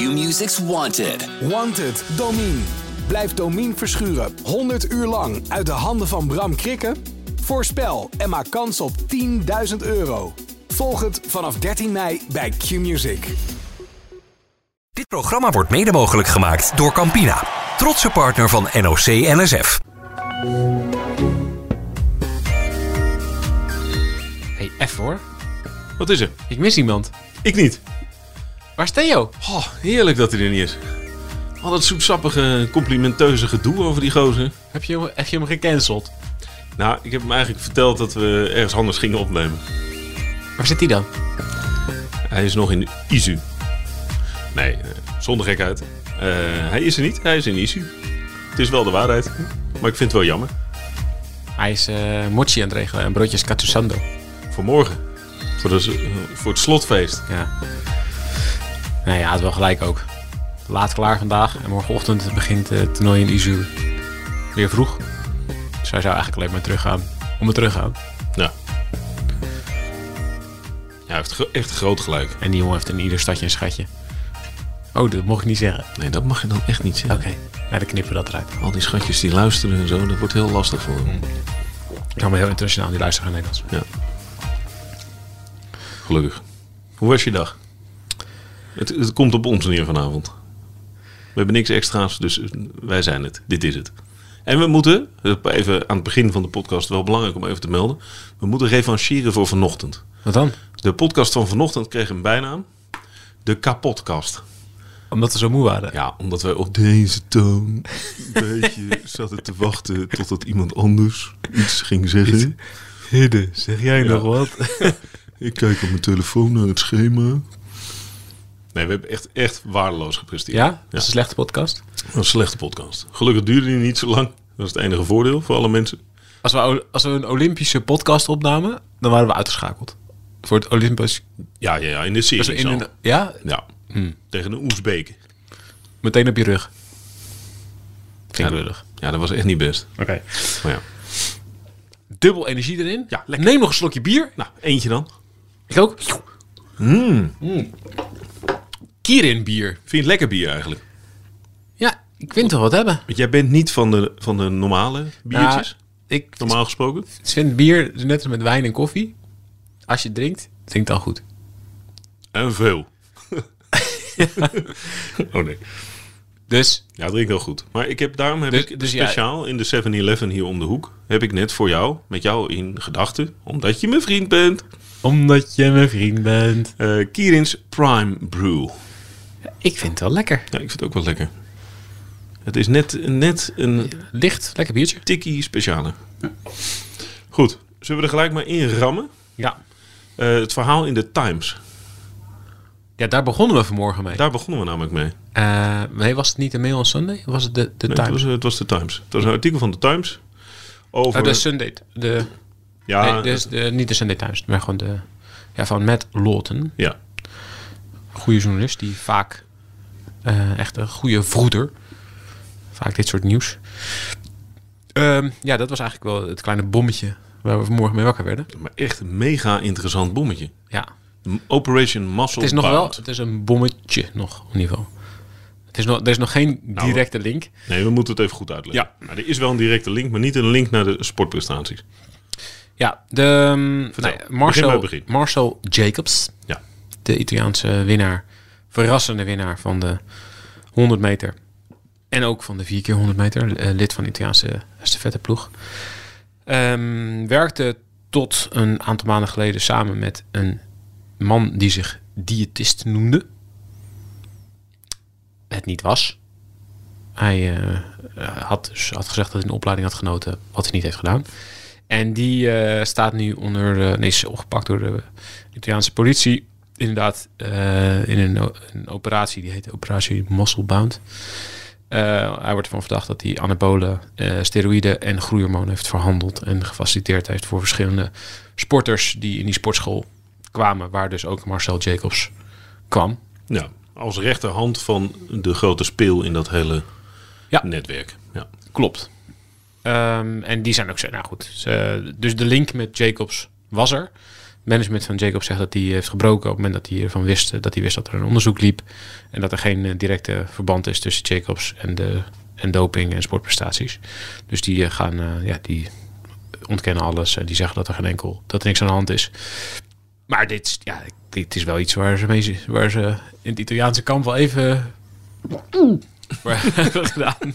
Q-Music's Wanted. Wanted, Domine. Blijf Domine verschuren 100 uur lang uit de handen van Bram Krikken? Voorspel en maak kans op 10.000 euro. Volg het vanaf 13 mei bij Q-Music. Dit programma wordt mede mogelijk gemaakt door Campina, trotse partner van NOC NSF. Hey, even hoor. Wat is er? Ik mis iemand. Ik niet. Waar is Theo? Oh, heerlijk dat hij er niet is. Al dat zoetsappige, complimenteuze gedoe over die gozer. Heb je, hem- heb je hem gecanceld? Nou, ik heb hem eigenlijk verteld dat we ergens anders gingen opnemen. Waar zit hij dan? Hij is nog in ISU. Nee, eh, zonder gekheid. Eh, hij is er niet, hij is in ISU. Het is wel de waarheid. Maar ik vind het wel jammer. Hij is eh mochi aan het regelen en broodjes katusando. Voor morgen. Voor, de, voor het slotfeest. Ja. Nee, ja, het wel gelijk ook. Laat klaar vandaag en morgenochtend begint het toernooi in Izu. Weer vroeg. Dus hij zou eigenlijk alleen maar teruggaan. Om het teruggaan. Ja. Ja, hij heeft echt groot gelijk. En die jongen heeft in ieder stadje een schatje. Oh, dat mocht ik niet zeggen. Nee, dat mag je dan echt niet zeggen. Oké, nou, dan knippen we dat eruit. Al die schatjes die luisteren en zo, dat wordt heel lastig voor hem. Allemaal heel internationaal, die luisteren naar Nederlands. Ja. Gelukkig. Hoe was je dag? Het, het komt op ons neer vanavond. We hebben niks extra's, dus wij zijn het. Dit is het. En we moeten, even aan het begin van de podcast wel belangrijk om even te melden. We moeten revancheren voor vanochtend. Wat dan? De podcast van vanochtend kreeg een bijnaam. De kapotkast. Omdat we zo moe waren. Ja, omdat wij op deze toon een beetje zaten te wachten totdat iemand anders iets ging zeggen. Hidde, zeg jij nog wat? Ik kijk op mijn telefoon naar het schema. Nee, we hebben echt, echt waardeloos gepresteerd. Ja? Dat is een slechte podcast. Een slechte podcast. Gelukkig duurde die niet zo lang. Dat is het enige voordeel voor alle mensen. Als we, als we een Olympische podcast opnamen, dan waren we uitgeschakeld. Voor het Olympisch... Ja, ja, ja in de Dus serie. in een, ja, Ja, tegen een Oezbeek. meteen op je rug. Vind Ja, dat- lullig. Ja, dat was echt niet best. Oké. Maar ja. Dubbel energie erin. Ja, lekker. Neem nog een slokje bier. Nou, eentje dan. Ik ook. Mm. Kirin bier. Vind je het lekker bier eigenlijk? Ja, ik vind toch wat hebben. Want jij bent niet van de, van de normale biertjes, Ja, ik normaal gesproken. vind bier net als met wijn en koffie. Als je het drinkt, drink dan goed. En veel. oh nee. Dus Ja, drink wel goed. Maar ik heb, daarom heb Dus- ik dus ja- speciaal in de 7-Eleven hier om de hoek... heb ik net voor jou, met jou in gedachten... omdat je mijn vriend bent... omdat je mijn vriend bent. eh Kierins Prime Brew. Ik vind het wel lekker. Ja, ik vind het ook wel lekker. Het is net, net een Licht, lekker biertje. tikkie speciale. Goed, zullen we er gelijk maar in rammen? Ja. Eh, het verhaal in de Times. Ja, daar begonnen we vanmorgen mee. Daar begonnen we namelijk mee. Eh, nee, was het niet de Mail on Sunday? Was het de, de Nee, Times? het, was, het was de Times. Het was een artikel van de Times. Over... Oh, de Sunday. De, ja, nee, dus de, niet de Sunday Times, maar gewoon de... Ja, van Matt Lawton. ja, Goede journalist die vaak... eh, echt een goede vroeder. Vaak dit soort nieuws. Ehm, ja, dat was eigenlijk wel het kleine bommetje waar we vanmorgen mee wakker werden. maar echt een mega interessant bommetje. Ja, Operation Muscle het is nog wel... Het is een bommetje nog, ieder geval. Het is nog, er is nog geen directe link. Nee, we moeten het even goed uitleggen. Ja. Maar er is wel een directe link, maar niet een link naar de sportprestaties. Ja, de um, Vertel. nee, Marcel, begin. Marcel Jacobs, Ja. De Italiaanse winnaar, verrassende winnaar van de 100 meter en ook van de 4 keer 100 meter, eh, lid van de Italiaanse estafetteploeg, Ehm werkte tot een aantal maanden geleden samen met een man die zich diëtist noemde. Het niet was. Hij eh, had, dus, had gezegd dat hij een opleiding had genoten, wat hij niet heeft gedaan. En die eh, staat nu onder, nee, is opgepakt door de Italiaanse politie. Inderdaad, eh, in een, operatie, die heet Operatie Musclebound. Eh hij wordt ervan verdacht dat hij anabolen, eh, steroïden en groeihormonen heeft verhandeld en gefaciliteerd heeft voor verschillende sporters die in die sportschool kwamen, waar dus ook Marcel Jacobs kwam. Ja, als rechterhand van de grote speel in dat hele Ja. netwerk. Ja. Klopt. Ehm, en die zijn ook zo, nou goed. ze- dus de link met Jacobs was er. Management van Jacob zegt dat hij heeft gebroken op het moment dat hij ervan wist eh, dat hij wist dat er een onderzoek liep en dat er geen eh, directe verband is tussen Jacobs en de en doping en sportprestaties. Dus die eh, gaan, eh, ja, die ontkennen alles en die zeggen dat er geen enkel, dat er niks aan de hand is. Maar dit, is- ja, dit is wel iets waar ze, mee, waar ze in het Italiaanse kamp wel even waar hebben gedaan.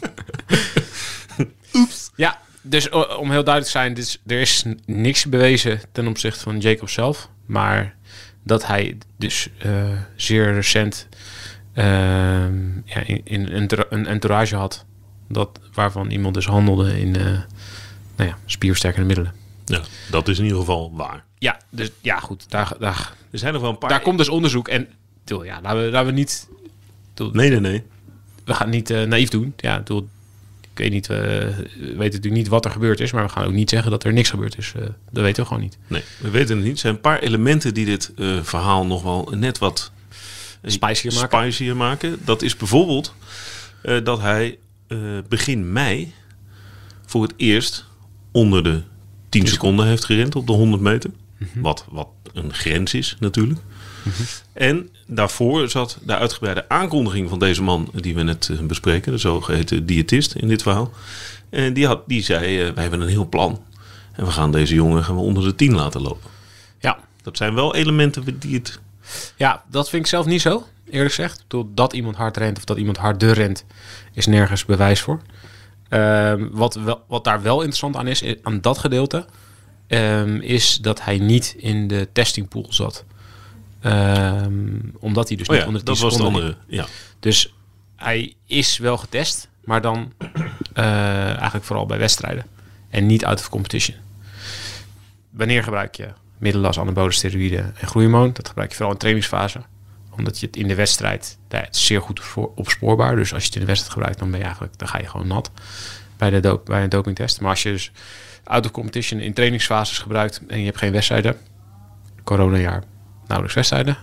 Ja, dus om heel duidelijk te zijn, er is niks bewezen ten opzichte van Jacob zelf. Maar dat hij dus eh, zeer recent ehm, ja, in, in een, entoura- een entourage had. Dat, waarvan iemand dus handelde in eh, nou ja, spierversterkende middelen. Ja, dat is in ieder geval waar. Ja, dus ja, goed. Daar, daar, Er zijn nog wel een paar... daar komt dus onderzoek. En ja, laten we, laten we niet. Nee, nee, nee. we gaan niet eh, naïef doen. Ja, ik bedoel, ik weet niet, we weten natuurlijk niet wat er gebeurd is, maar we gaan ook niet zeggen dat er niks gebeurd is. Eh, dat weten we gewoon niet. Nee, we weten het niet. Er zijn een paar elementen die dit eh, verhaal nog wel net wat eh, Spicier maken. spicier maken. Dat is bijvoorbeeld eh, dat hij eh, begin mei voor het eerst onder de 10 seconden heeft gerend op de 100 meter. Mhm. Wat, wat een grens is natuurlijk. En daarvoor zat de uitgebreide aankondiging van deze man die we net eh, bespreken, de zogeheten diëtist in dit verhaal. En die, had, die zei, eh, wij hebben een heel plan. En we gaan deze jongen gaan we onder de 10 laten lopen. Ja. Dat zijn wel elementen die het... ja, dat vind ik zelf niet zo, eerlijk gezegd. Dat iemand hard rent of dat iemand harder rent, is nergens bewijs voor. Ehm, wat, wel, wat daar wel interessant aan is, aan dat gedeelte, ehm, is dat hij niet in de testingpool zat. Ehm, omdat hij dus Oh niet onder de 10 dat was de andere. Ja. Dus hij is wel getest, maar dan eh, eigenlijk vooral bij wedstrijden. En niet out of competition. Wanneer gebruik je middelen als anabole steroïden en groeihormoon? Dat gebruik je vooral in trainingsfase. Omdat je het in de wedstrijd, daar is zeer goed opspoorbaar. Dus als je het in de wedstrijd gebruikt, dan ben je eigenlijk, dan ga je gewoon nat bij, de dop, bij een dopingtest. Maar als je dus out of competition in trainingsfases gebruikt en je hebt geen wedstrijden, coronajaar, nauwelijks wedstrijden,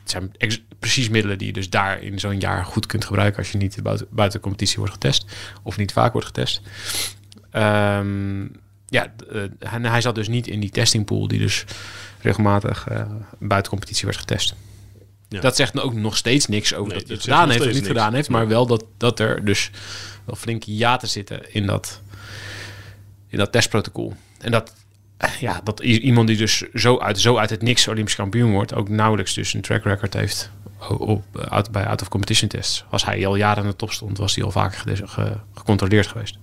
het zijn precies middelen die je dus daar in zo'n jaar goed kunt gebruiken als je niet buiten, buiten competitie wordt getest of niet vaak wordt getest. Ehm, ja, eh, hij, hij zat dus niet in die testingpool die dus regelmatig eh, buiten competitie werd getest. Ja. Dat zegt ook nog steeds niks over Nee, dat hij het gedaan heeft of niet niks. gedaan heeft, maar wel dat, dat er dus wel flinke hiaten zitten in dat, in dat testprotocol. En dat, ja, dat iemand die dus zo uit, zo uit het niks Olympisch kampioen wordt, ook nauwelijks dus een track record heeft op, bij out of competition tests. Als hij al jaren aan de top stond, was hij al vaker gecontroleerd geweest.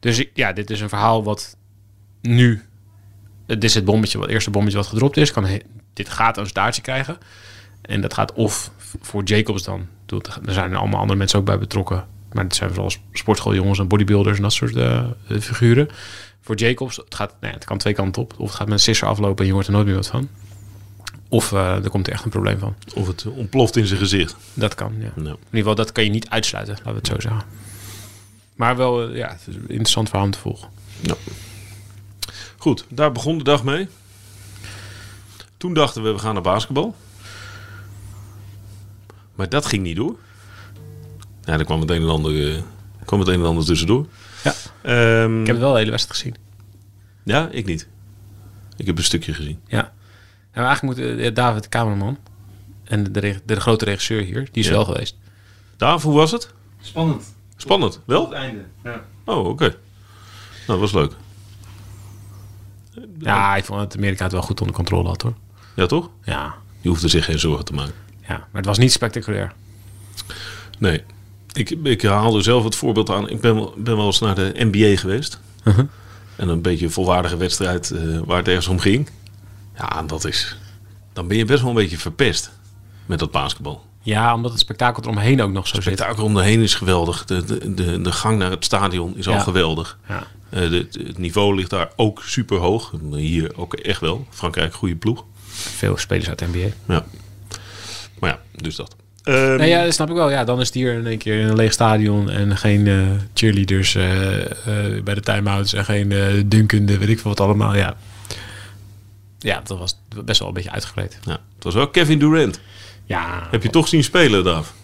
Dus ja, dit is een verhaal wat nu, dit is het bommetje, wat eerste bommetje wat gedropt is. Kan dit gaat een staartje krijgen. En dat gaat of voor Jacobs dan. Er zijn allemaal andere mensen ook bij betrokken. Maar het zijn vooral sportschooljongens en bodybuilders en dat soort eh, figuren. Voor Jacobs, het, gaat, nou ja, het kan twee kanten op. Of het gaat met een sisser aflopen en je hoort er nooit meer wat van. Of eh, er komt er echt een probleem van. Of het ontploft in zijn gezicht. Dat kan, ja. In ieder geval, dat kan je niet uitsluiten, laten we het zo zeggen. Maar wel, eh, ja, het is een interessant verhaal om te volgen. Goed, daar begon de dag mee. Toen dachten we, we gaan naar basketbal. Maar dat ging niet door. Ja, er kwam het een en ander, eh, kwam het een en ander tussendoor. Ja. Ehm, Ik heb wel de hele wedstrijd gezien. Ja, ik niet. Ik heb een stukje gezien. Ja. En eigenlijk moet eh, David, de cameraman, en de, reg- de, grote regisseur hier, die is Ja. wel geweest. Daaf, hoe was het? Spannend. Spannend, wel? Tot het einde. Ja. Oh, oké. Nou, dat was leuk. Ja, ik vond dat Amerika het wel goed onder controle had hoor. Ja, toch? Ja, Je hoefde zich geen zorgen te maken. ja. maar het was niet spectaculair. Nee. Ik, ik haalde zelf het voorbeeld aan. Ik ben, wel- ben wel eens naar de NBA geweest. Uh-huh. En een beetje een volwaardige wedstrijd eh, waar het ergens om ging. Ja, dat is... Dan ben je best wel een beetje verpest met dat basketbal. Ja, omdat het spektakel eromheen ook nog zo Het zit. spektakel om de heen is geweldig. De, de, de, de gang naar het stadion is al geweldig. Ja. Eh, de- het niveau ligt daar ook super hoog. Hier ook echt wel. Frankrijk, goede ploeg. Veel spelers uit de NBA. Ja. Maar ja, dus dat. Ehm, Nee, ja, dat snap ik wel. Ja, dan is het hier in één keer in een leeg stadion en geen eh, cheerleaders eh, eh, bij de timeouts en geen eh dunkende, weet ik veel wat allemaal. Ja. ja, dat was best wel een beetje uitgekleed. ja, het was wel Kevin Durant. Ja, Heb je toch zien spelen, Daaf?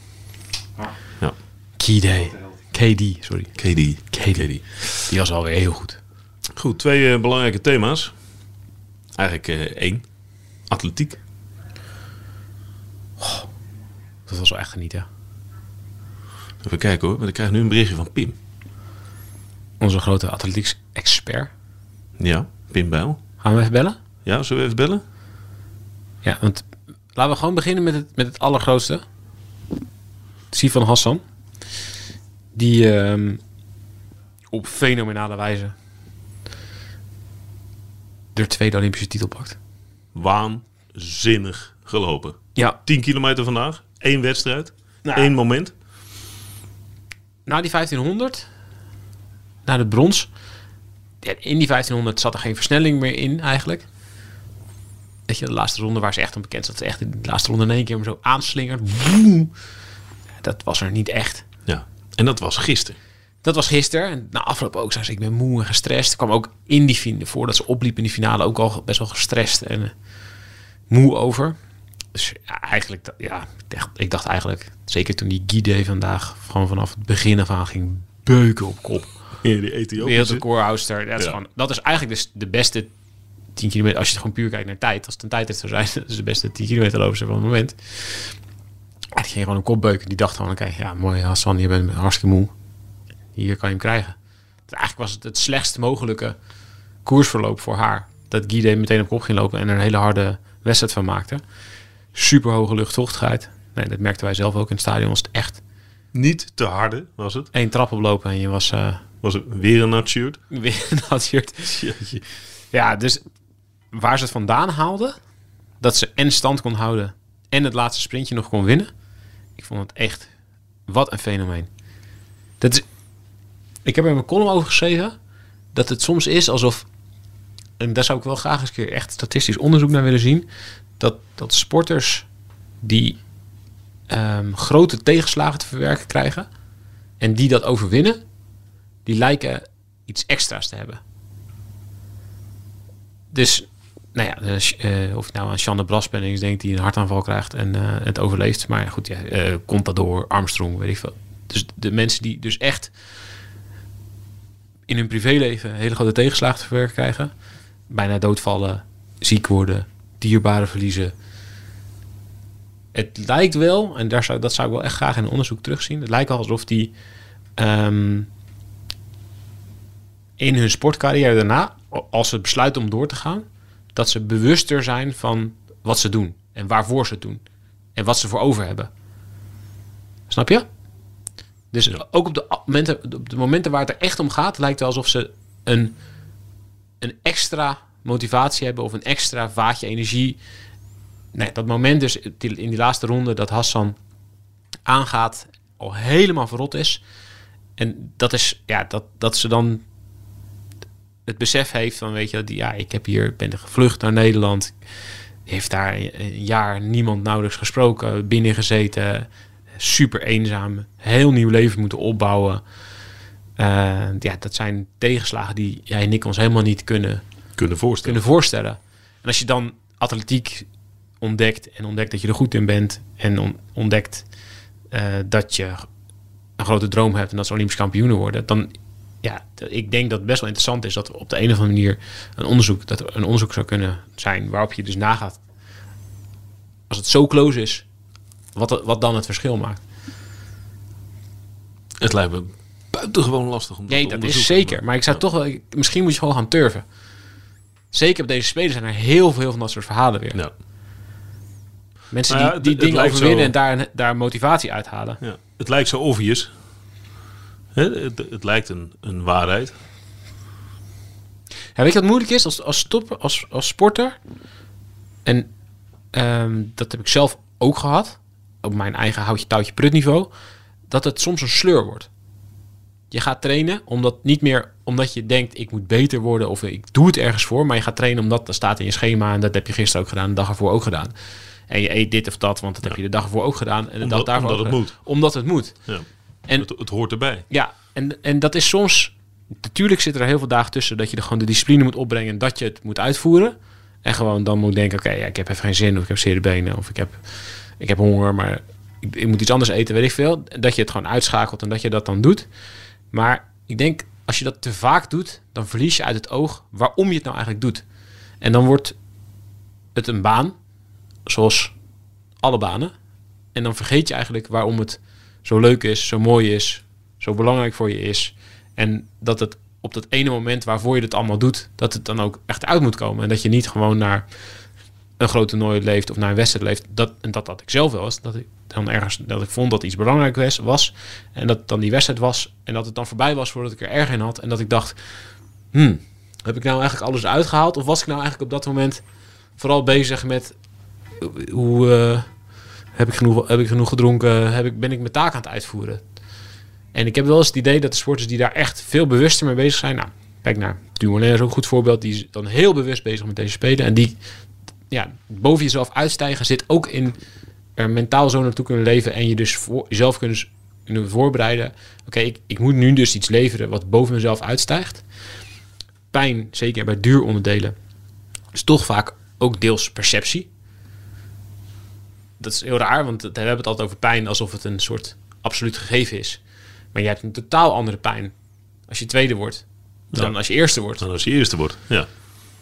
Ja. KD. KD, sorry. KD. KD. Die was alweer heel goed. Goed, twee belangrijke thema's. Eigenlijk eh, één. Atletiek. Dat was wel echt genieten. Even kijken hoor, want ik krijg nu een berichtje van Pim. Onze grote atletieks-expert. Ja, Pim Bijl. Gaan we even bellen? Ja, zullen we even bellen? Ja, want laten we gewoon beginnen met het, met het allergrootste. Sifan Hassan. Die ehm, op fenomenale wijze de tweede Olympische titel pakt. Waanzinnig gelopen. Ja, 10 kilometer vandaag, één wedstrijd, Nou. één moment. na die 1500, na de brons. In die 1500 zat er geen versnelling meer in eigenlijk. Weet je, de laatste ronde waar ze echt om bekend zat. Ze echt in de laatste ronde in één keer zo aanslingerd. Woem. Dat was er niet echt. Ja, en dat was gisteren. Dat was gisteren. En na afloop ook zei ze, ik ben moe en gestrest. Ik kwam ook in die finale, voordat ze opliep in die finale, ook al best wel gestrest en moe over. Dus ja, eigenlijk, ja, ik dacht, ik dacht eigenlijk, zeker toen die Guide vandaag gewoon vanaf het begin af aan ging beuken op kop. Ja, die Ethiopische. Wereldrecordhouster. Dat, is Ja. gewoon- dat is eigenlijk dus de beste 10 kilometer. Als je gewoon puur kijkt naar tijd. Als het een tijd zou zijn, dat is de beste 10 kilometer loopster van het moment. Die ging gewoon een kop beuken. Die dacht gewoon, oké, ja, mooi Hassan, je bent hartstikke moe. Hier kan je hem krijgen. Dus eigenlijk was het het slechtst mogelijke koersverloop voor haar. Dat Guide meteen op kop ging lopen en er een hele harde wedstrijd van maakte. Super hoge luchtvochtigheid. Nee, dat merkten wij zelf ook in het stadion. Was het echt Niet te harde was het. één trap oplopen en je was eh, Was het weer een nat shirt. weer shirt. Ja, dus waar ze het vandaan haalden, dat ze en stand kon houden en het laatste sprintje nog kon winnen. Ik vond het echt, wat een fenomeen. Dat is, ik heb er in mijn column over geschreven dat het soms is alsof, en daar zou ik wel graag eens een keer echt statistisch onderzoek naar willen zien, dat, dat sporters die ehm, grote tegenslagen te verwerken krijgen en die dat overwinnen, die lijken iets extra's te hebben. Dus, nou ja, dus, of je nou aan Shanne Bras bent denkt die een hartaanval krijgt en eh, het overleeft. Maar goed, ja, eh Contador, Armstrong, weet ik veel. Dus de mensen die dus echt in hun privéleven hele grote tegenslagen te verwerken krijgen. Bijna doodvallen, ziek worden, dierbaren verliezen. Het lijkt wel, en daar zou, dat zou ik wel echt graag in onderzoek terugzien. Het lijkt wel alsof die ehm, in hun sportcarrière daarna, als ze besluiten om door te gaan, dat ze bewuster zijn van wat ze doen en waarvoor ze het doen en wat ze voor over hebben. Snap je? Dus ook op de momenten, op de momenten waar het er echt om gaat, lijkt het alsof ze een, een extra motivatie hebben of een extra vaatje energie. Nee, dat moment dus in die laatste ronde dat Hassan aangaat, al helemaal verrot is. En dat is, ja, dat, dat ze dan het besef heeft van, weet je, die, ja, ik heb hier, ben gevlucht naar Nederland. Heeft daar een jaar niemand nauwelijks gesproken, binnengezeten. Super eenzaam, heel nieuw leven moeten opbouwen. Eh, ja, dat zijn tegenslagen die jij en ik ons helemaal niet kunnen, Kunnen voorstellen. kunnen voorstellen. En als je dan atletiek ontdekt en ontdekt dat je er goed in bent en on- ontdekt eh, dat je een grote droom hebt en dat ze Olympisch kampioenen worden, dan ja, ik denk dat het best wel interessant is dat op de een of andere manier een onderzoek, dat er een onderzoek zou kunnen zijn waarop je dus nagaat, als het zo close is, wat, wat dan het verschil maakt. Het lijkt me buitengewoon lastig om Nee, te dat is zeker. Maar ik zou toch wel, misschien moet je gewoon gaan turven. Zeker op deze spelen zijn er heel veel van dat soort verhalen weer. Ja. Mensen Nou ja, die, die het dingen overwinnen zo- en daar, daar motivatie uithalen. Ja. Het lijkt zo obvious. Hè, het, het lijkt een, een waarheid. Ja, weet je wat moeilijk is als, als, stopper, als, als sporter? En ehm, dat heb ik zelf ook gehad. Op mijn eigen houtje touwtje prut niveau. Dat het soms een sleur wordt. Je gaat trainen omdat niet meer omdat je denkt ik moet beter worden of ik doe het ergens voor. Maar je gaat trainen omdat dat staat in je schema en dat heb je gisteren ook gedaan, de dag ervoor ook gedaan. En je eet dit of dat, want dat heb je de dag ervoor ook gedaan. En de Omdat- dag daarvoor omdat het gedaan. Omdat het moet. Ja. En het, het hoort erbij. ja, en, en dat is soms... Natuurlijk zitten er heel veel dagen tussen dat je er gewoon de discipline moet opbrengen en dat je het moet uitvoeren. En gewoon dan moet denken, oké, ja, ik heb even geen zin of ik heb zere benen of ik heb, ik heb honger, maar ik, ik moet iets anders eten, weet ik veel. Dat je het gewoon uitschakelt en dat je dat dan doet. Maar ik denk, als je dat te vaak doet, dan verlies je uit het oog waarom je het nou eigenlijk doet. En dan wordt het een baan, zoals alle banen. En dan vergeet je eigenlijk waarom het zo leuk is, zo mooi is, zo belangrijk voor je is. En dat het op dat ene moment waarvoor je het allemaal doet, dat het dan ook echt uit moet komen. En dat je niet gewoon naar een groot toernooi leeft of naar een wedstrijd leeft. Dat, en dat dat ik zelf wel was. Dat ik dan ergens dat ik vond dat iets belangrijk was, was. En dat dan die wedstrijd was. En dat het dan voorbij was voordat ik er erg in had. En dat ik dacht, hmm, heb ik nou eigenlijk alles uitgehaald? Of was ik nou eigenlijk op dat moment vooral bezig met hoe eh, heb, ik genoeg, heb ik genoeg gedronken? Heb ik, ben ik mijn taak aan het uitvoeren? En ik heb wel eens het idee dat de sporters die daar echt veel bewuster mee bezig zijn. Nou, kijk naar Dumoulin is ook een goed voorbeeld. Die is dan heel bewust bezig met deze spelen. En die ja, boven jezelf uitstijgen zit ook in er mentaal zo naartoe kunnen leven. En je dus voor, jezelf kunnen, voorbereiden. Oké, ik, ik moet nu dus iets leveren wat boven mezelf uitstijgt. Pijn, zeker bij duuronderdelen, is toch vaak ook deels perceptie. Dat is heel raar, want we hebben het altijd over pijn alsof het een soort absoluut gegeven is. Maar je hebt een totaal andere pijn als je tweede wordt dan Ja. als je eerste wordt. Dan als je eerste wordt. Ja.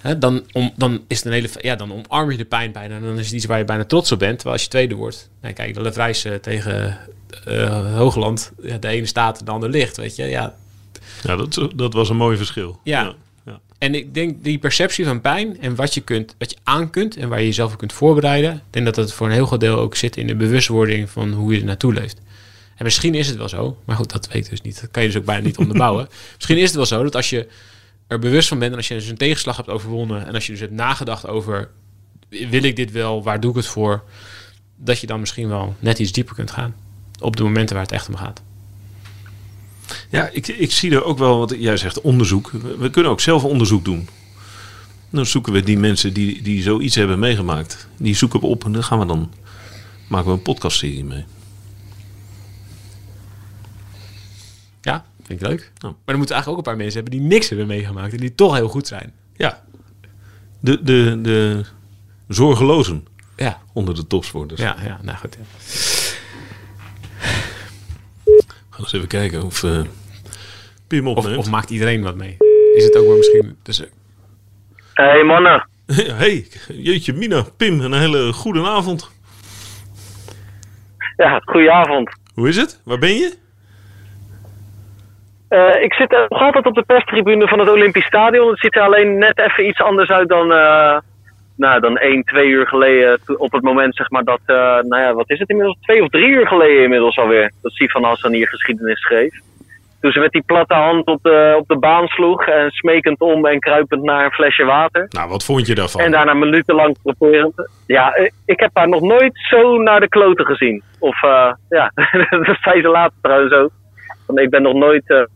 Hè, dan, om, dan is het een hele, ja, dan omarm je de pijn bijna. En dan is het iets waar je bijna trots op bent. Terwijl als je tweede wordt, nee, kijk, de Levrijs eh, tegen eh, Hoogland, ja, de ene staat, de ander ligt, weet je. Ja. Ja, dat, dat was een mooi verschil. Ja. ja. ja. En ik denk die perceptie van pijn en wat je kunt, wat je aan kunt en waar je jezelf op kunt voorbereiden, ik denk dat dat voor een heel groot deel ook zit in de bewustwording van hoe je er naartoe leeft. En misschien is het wel zo, maar goed, dat weet ik dus niet. Dat kan je dus ook bijna niet onderbouwen. misschien is het wel zo dat als je er bewust van bent en als je dus een tegenslag hebt overwonnen en als je dus hebt nagedacht over wil ik dit wel, waar doe ik het voor, dat je dan misschien wel net iets dieper kunt gaan op de momenten waar het echt om gaat. Ja, ik, ik zie er ook wel wat jij zegt, onderzoek. We, kunnen ook zelf onderzoek doen. Dan zoeken we die mensen die, die zoiets hebben meegemaakt. Die zoeken we op en dan gaan we dan maken we een podcastserie mee. Ja, vind ik leuk. Nou. Maar dan moeten eigenlijk ook een paar mensen hebben die niks hebben meegemaakt en die toch heel goed zijn. Ja. De, de, de zorgelozen Ja, onder de topsporters. ja, ja nou goed. Ja. We gaan eens even kijken of uh, Pim Of, opneemt. of maakt iedereen wat mee? Is het ook wel misschien... Dus, Hey mannen, hey, jeetje Mina, Pim, een hele goede avond. ja, goedenavond. Hoe is het? Waar ben je? Eh, ik zit eh, nog altijd op de perstribune van het Olympisch Stadion. Het ziet er alleen net even iets anders uit dan, eh nou, dan één, twee uur geleden. Op het moment zeg maar dat, nou ja, wat is het inmiddels? Twee of drie uur geleden inmiddels alweer. Dat Sifan Hassan hier geschiedenis schreef. Toen ze met die platte hand op de, op de baan sloeg en smekend om en kruipend naar een flesje water. Nou, wat vond je daarvan? En daarna minutenlang properend. Ja, ik heb haar nog nooit zo naar de kloten gezien. Of ja, dat zei ze later trouwens ook. Want ik ben nog nooit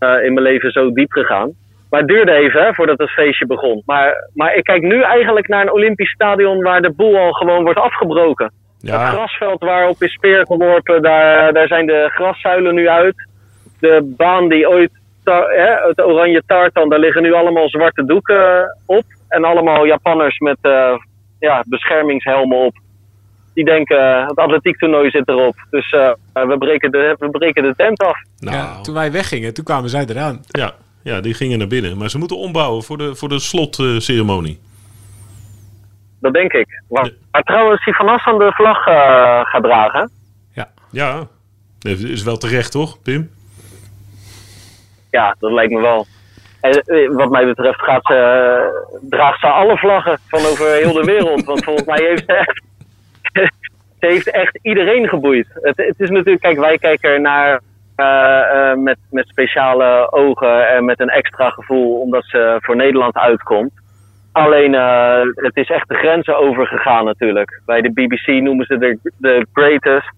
eh, in mijn leven zo diep gegaan. Maar het duurde even hè, voordat het feestje begon. Maar, maar ik kijk nu eigenlijk naar een Olympisch stadion waar de boel al gewoon wordt afgebroken. Het grasveld waarop is speer geworpen, daar, daar zijn de graszuilen nu uit. De baan die ooit, hè, het oranje tartan, daar liggen nu allemaal zwarte doeken op. En allemaal Japanners met eh, ja, beschermingshelmen op. Die denken, eh, het atletiektoernooi zit erop. Dus eh, we, breken de, we breken de tent af. nou, ja, toen wij weggingen, toen kwamen zij eraan. ja, ja, die gingen naar binnen. Maar ze moeten ombouwen voor de, voor de slotceremonie. Dat denk ik. Maar, maar trouwens, Sifan Hassan de vlag eh, gaat dragen. ja, dat is wel terecht, toch, Pim? Ja, dat lijkt me wel. En eh, wat mij betreft gaat ze, eh, draagt ze alle vlaggen van over heel de wereld. Want volgens mij heeft ze echt, ze heeft echt iedereen geboeid. Het, het is natuurlijk, kijk, wij kijken naar eh, eh, met, met speciale ogen en met een extra gevoel, omdat ze voor Nederland uitkomt. Alleen, eh, het is echt de grenzen overgegaan natuurlijk. Bij de BBC noemen ze de, de greatest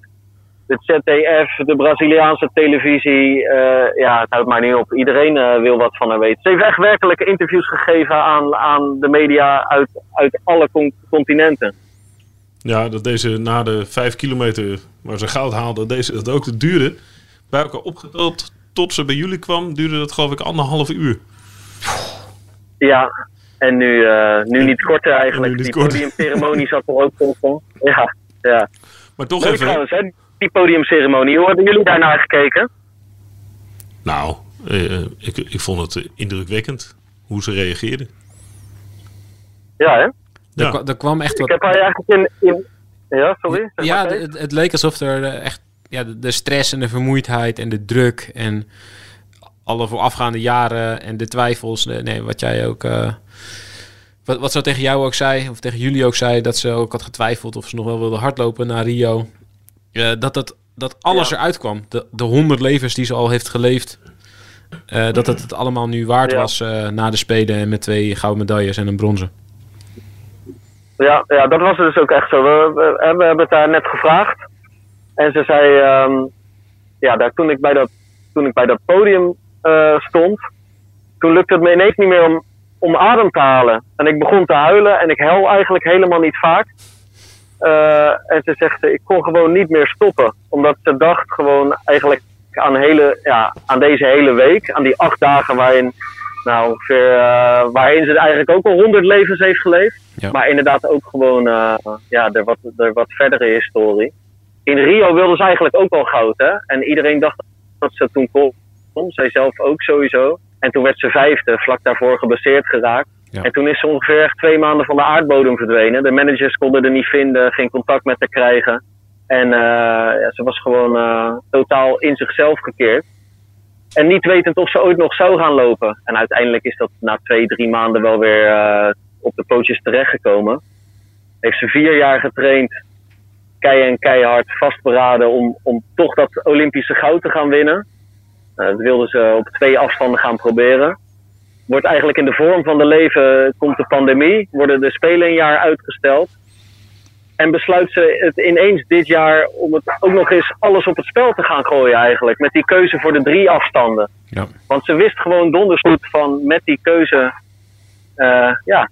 het ZDF, de Braziliaanse televisie, ja, het houdt maar niet op. Iedereen wil wat van haar weten. Ze heeft echt werkelijke interviews gegeven aan, aan de media uit, uit alle con- continenten. Ja, dat deze na de vijf kilometer waar ze goud haalde, deze dat ook duurde. Bij elkaar opgeteld tot ze bij jullie kwam, duurde dat geloof ik anderhalf uur. Ja, en nu, eh, nu niet korter eigenlijk. Niet die korter. podiumceremonie zat er ook tussen. Ja, ja. Maar toch Leuk even. trouwens, hè, die podiumceremonie. Hoe hebben jullie daarnaar gekeken? Nou, eh, eh, ik, ik vond het indrukwekkend hoe ze reageerden. Ja, hè? Er, Ja. kwa- er kwam echt Ik wat... heb haar eigenlijk in... in ja, sorry? Zeg Ja, het, het leek alsof er eh, echt ja, de, de stress en de vermoeidheid en de druk en alle voorafgaande jaren en de twijfels, de- nee, wat jij ook, eh, wat, wat ze tegen jou ook zei, of tegen jullie ook zei, dat ze ook had getwijfeld of ze nog wel wilde hardlopen naar Rio, Eh, dat, dat, dat alles Ja. eruit kwam. De, de honderd levens die ze al heeft geleefd, eh, dat het het allemaal nu waard Ja. was eh, na de Spelen en met twee gouden medailles en een bronzen. Ja, ja, dat was dus ook echt zo. We, hebben het daar net gevraagd. En ze zei, ehm, ja, daar, toen, ik bij dat, toen ik bij dat podium eh, stond, toen lukte het me ineens niet meer om, om adem te halen. En ik begon te huilen en ik huil eigenlijk helemaal niet vaak. Eh, en ze zegt, ik kon gewoon niet meer stoppen. Omdat ze dacht gewoon eigenlijk aan, hele, ja, aan deze hele week, aan die acht dagen waarin, nou, ongeveer, eh, waarin ze eigenlijk ook al honderd levens heeft geleefd. Ja. Maar inderdaad ook gewoon eh, ja, de, wat, de wat verdere historie. In Rio wilde ze eigenlijk ook al goud, hè? En iedereen dacht dat ze toen kon. Zij zelf ook sowieso. En toen werd ze vijfde, vlak daarvoor geblesseerd geraakt. Ja. En toen is ze ongeveer twee maanden van de aardbodem verdwenen. De managers konden er niet vinden, geen contact met haar krijgen. En eh, ja, ze was gewoon totaal in zichzelf gekeerd. En niet wetend of ze ooit nog zou gaan lopen. En uiteindelijk is dat na twee, drie maanden wel weer eh, op de pootjes terechtgekomen. Heeft ze vier jaar getraind, kei en keihard vastberaden om, om toch dat Olympische goud te gaan winnen. Eh, dat wilden ze op twee afstanden gaan proberen. Wordt eigenlijk in de vorm van de leven, komt de pandemie, worden de Spelen een jaar uitgesteld. En besluit ze het ineens dit jaar om het ook nog eens alles op het spel te gaan gooien eigenlijk. Met die keuze voor de drie afstanden. Ja. Want ze wist gewoon donders goed van met die keuze, eh, ja,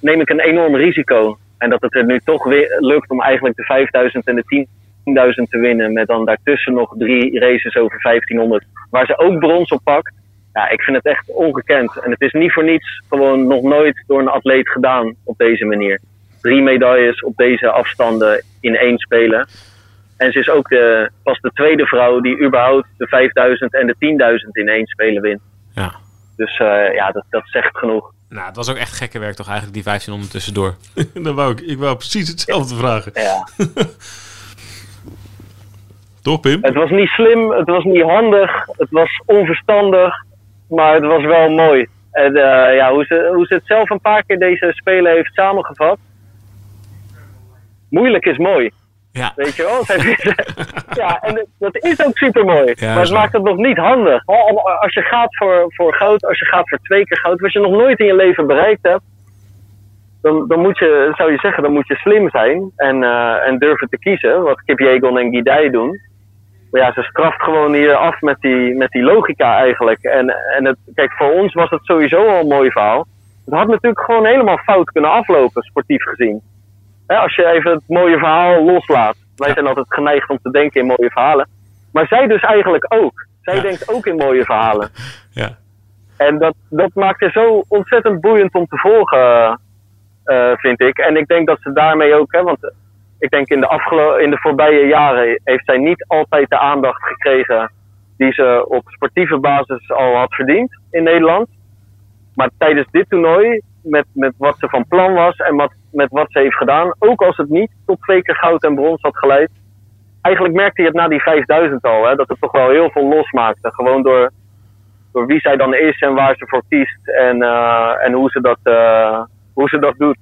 neem ik een enorm risico. En dat het er nu toch weer lukt om eigenlijk de 5000 en de 10.000 te winnen. Met dan daartussen nog drie races over 1500. Waar ze ook brons op pakt. Ja, ik vind het echt ongekend. En het is niet voor niets gewoon nog nooit door een atleet gedaan op deze manier. Drie medailles op deze afstanden in één spelen. En ze is ook de, pas de tweede vrouw die überhaupt de 5000 en de 10.000 in één spelen wint. Ja. Dus eh, ja, dat, dat zegt genoeg. Nou, het was ook echt gekke werk toch eigenlijk, die 1500 tussendoor. Dan wou ik, ik wou precies hetzelfde vragen. Ja. Toch, Pim? Het was niet slim, het was niet handig, het was onverstandig, maar het was wel mooi. En eh, ja, hoe, ze, hoe ze het zelf een paar keer deze spelen heeft samengevat. Moeilijk is mooi. Ja. Weet je wel? Ja, en dat is ook super mooi. Ja, maar het maakt het nog niet handig. Al- Als je gaat voor, voor goud, als je gaat voor twee keer goud, wat je nog nooit in je leven bereikt hebt, dan, dan moet je, zou je zeggen, dan moet je slim zijn en, eh, en durven te kiezen. Wat Kip Jegon en Gidei doen. Maar ja, ze straft gewoon hier af met die, met die logica eigenlijk. En, en het, kijk, voor ons was het sowieso al een mooi verhaal. Het had natuurlijk gewoon helemaal fout kunnen aflopen, sportief gezien. Hè, als je even het mooie verhaal loslaat. Wij zijn altijd geneigd om te denken in mooie verhalen. Maar zij dus eigenlijk ook. Zij Ja. denkt ook in mooie verhalen. Ja. En dat, dat maakt het zo ontzettend boeiend om te volgen, eh, vind ik. En ik denk dat ze daarmee ook, hè, want ik denk in de, afgelo- in de voorbije jaren heeft zij niet altijd de aandacht gekregen die ze op sportieve basis al had verdiend in Nederland. Maar tijdens dit toernooi, met, met wat ze van plan was en wat, met wat ze heeft gedaan, ook als het niet tot twee keer goud en brons had geleid, eigenlijk merkte je het na die 5000 al, hè, dat het toch wel heel veel losmaakte. Gewoon door, door wie zij dan is en waar ze voor kiest en, eh, en hoe, ze dat, eh, hoe ze dat doet.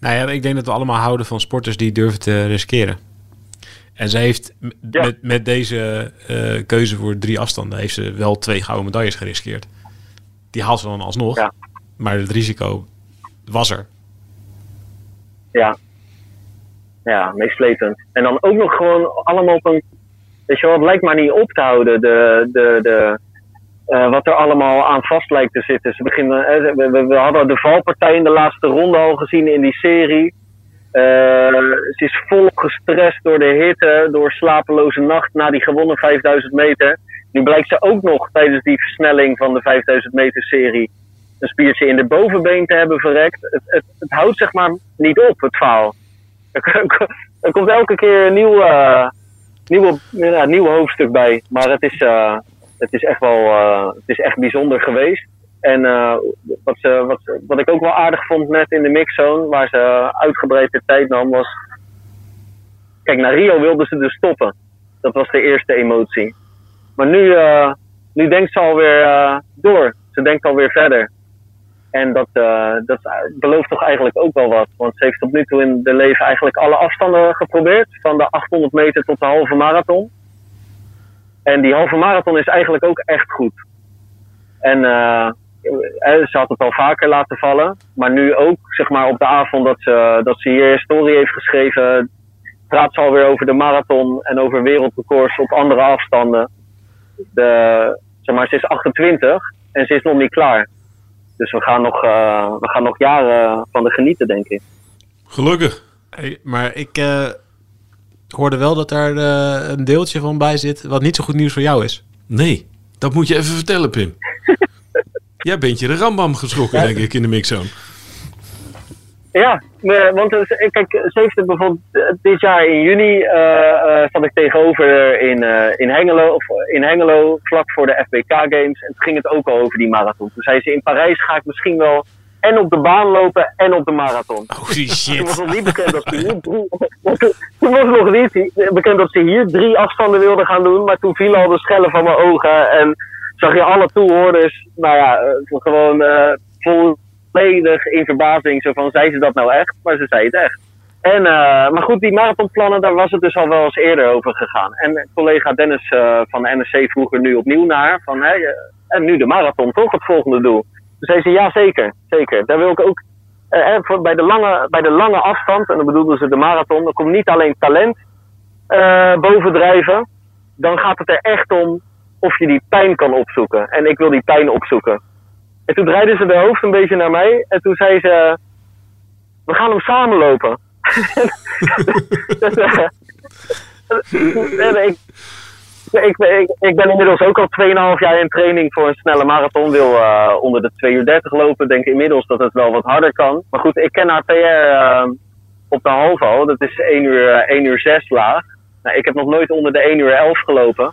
Nou ja, ik denk dat we allemaal houden van sporters die durven te riskeren. En ze heeft Ja. met, met deze eh, keuze voor drie afstanden heeft ze wel twee gouden medailles geriskeerd. Die haalt ze dan alsnog. Ja. Maar het risico was er. Ja. Ja, meeslepend. En dan ook nog gewoon allemaal op een. Weet je wel, het lijkt maar niet op te houden. De, de, de, eh, wat er allemaal aan vast lijkt te zitten. Ze beginnen, eh, we, we, hadden de valpartij in de laatste ronde al gezien in die serie. Eh, ze is volop gestrest door de hitte, door slapeloze nacht na die gewonnen 5000 meter. Nu blijkt ze ook nog tijdens die versnelling van de 5000 meter serie een spiertje in de bovenbeen te hebben verrekt. Het, het, het houdt zeg maar niet op, het verhaal. Er, komt elke keer een nieuw, ja, nieuw hoofdstuk bij. Maar het is, eh, het is echt wel eh, het is echt bijzonder geweest. En wat, ze, wat, wat ik ook wel aardig vond net in de mixzone, waar ze uitgebreid de tijd nam, was... Kijk, naar Rio wilden ze dus stoppen. Dat was de eerste emotie. Maar nu, nu denkt ze alweer door. Ze denkt alweer verder. En dat, eh, dat belooft toch eigenlijk ook wel wat. Want ze heeft tot nu toe in de leven eigenlijk alle afstanden geprobeerd. Van de 800 meter tot de halve marathon. En die halve marathon is eigenlijk ook echt goed. En eh, eh, ze had het al vaker laten vallen. Maar nu ook, zeg maar, op de avond dat ze, dat ze hier historie heeft geschreven. Praat ze alweer over de marathon en over wereldrecords op andere afstanden. De, zeg maar, ze is 28 en ze is nog niet klaar. Dus we gaan nog, eh, we gaan nog jaren van de genieten, denk ik. Gelukkig. Hey, maar ik eh, hoorde wel dat daar eh, een deeltje van bij zit... wat niet zo goed nieuws voor jou is. Nee, dat moet je even vertellen, Pim. Jij bent je de rambam geschrokken, denk ik, in de mixzone. Ja, nee, want is- kijk, ze heeft het bijvoorbeeld eh, dit jaar in juni eh, eh, zat ik tegenover in, eh, in, Hengelo, of in Hengelo, vlak voor de FBK Games. En toen ging het ook al over die marathon. Toen zei ze, in Parijs ga ik misschien wel en op de baan lopen en op de marathon. Holy Toen was shit. nog niet bekend dat ze hier drie, toen was nog niet bekend dat ze hier drie afstanden wilden gaan doen. Maar toen vielen al de schellen van mijn ogen en zag je alle toehoorders, nou ja, eh, gewoon eh, volledig in verbazing. Zo van, zei ze dat nou echt? Maar ze zei het echt. En, eh, maar goed, die marathonplannen, daar was het dus al wel eens eerder over gegaan. En collega Dennis eh, van de NSC vroeg er nu opnieuw naar. Van, hè, en nu de marathon, toch het volgende doel? Toen zei ze, ja zeker, zeker. Daar wil ik ook eh, voor, bij, de lange, bij de lange afstand, en dan bedoelden ze de marathon, dan komt niet alleen talent bovendrijven. Dan gaat het er echt om of je die pijn kan opzoeken. En ik wil die pijn opzoeken. En toen draaide ze de hoofd een beetje naar mij. En toen zei ze, we gaan hem samen lopen. Eh, en ik, ik, ik, ben inmiddels ook al 2,5 jaar in training voor een snelle marathon. Wil eh, onder de 2 uur 30 lopen. Denk inmiddels dat het wel wat harder kan. Maar goed, ik ken haar PR eh, op de halve al. Dat is 1 uur, eh, 1 uur 6 laag. Nou, ik heb nog nooit onder de 1 uur 11 gelopen.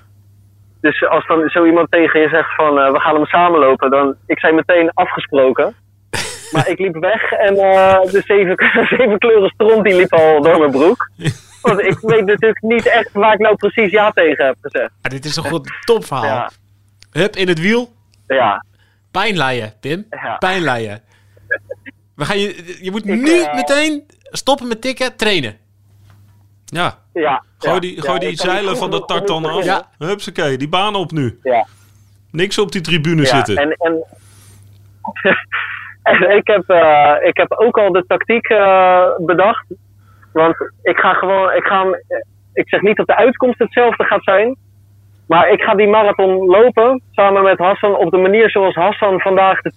Dus als dan zo iemand tegen je zegt van eh, we gaan hem samen lopen, dan ik zei meteen afgesproken. Maar ik liep weg en eh, de zeven, zeven kleuren stront die liep al door mijn broek. Want ik weet natuurlijk niet echt waar ik nou precies ja tegen heb gezegd. Ja, dit is toch een topverhaal. Ja, Hup, in het wiel. ja, Pijnleien, Pim. Ja. Pijnleien. We gaan je, je moet Ik, nu eh, meteen stoppen met tikken, trainen. Ja, ja. gooi ja, die, ja, gooi die zeilen van dat tak dan af. beginnen. Hupsakee, die baan op nu. Ja. Niks op die tribune Ja, zitten. En, en, en ik, heb, eh, ik heb ook al de tactiek eh, bedacht. Want ik ga gewoon, ik ga, hem- ik zeg niet dat de uitkomst hetzelfde gaat zijn. Maar ik ga die marathon lopen samen met Hassan op de manier zoals Hassan vandaag de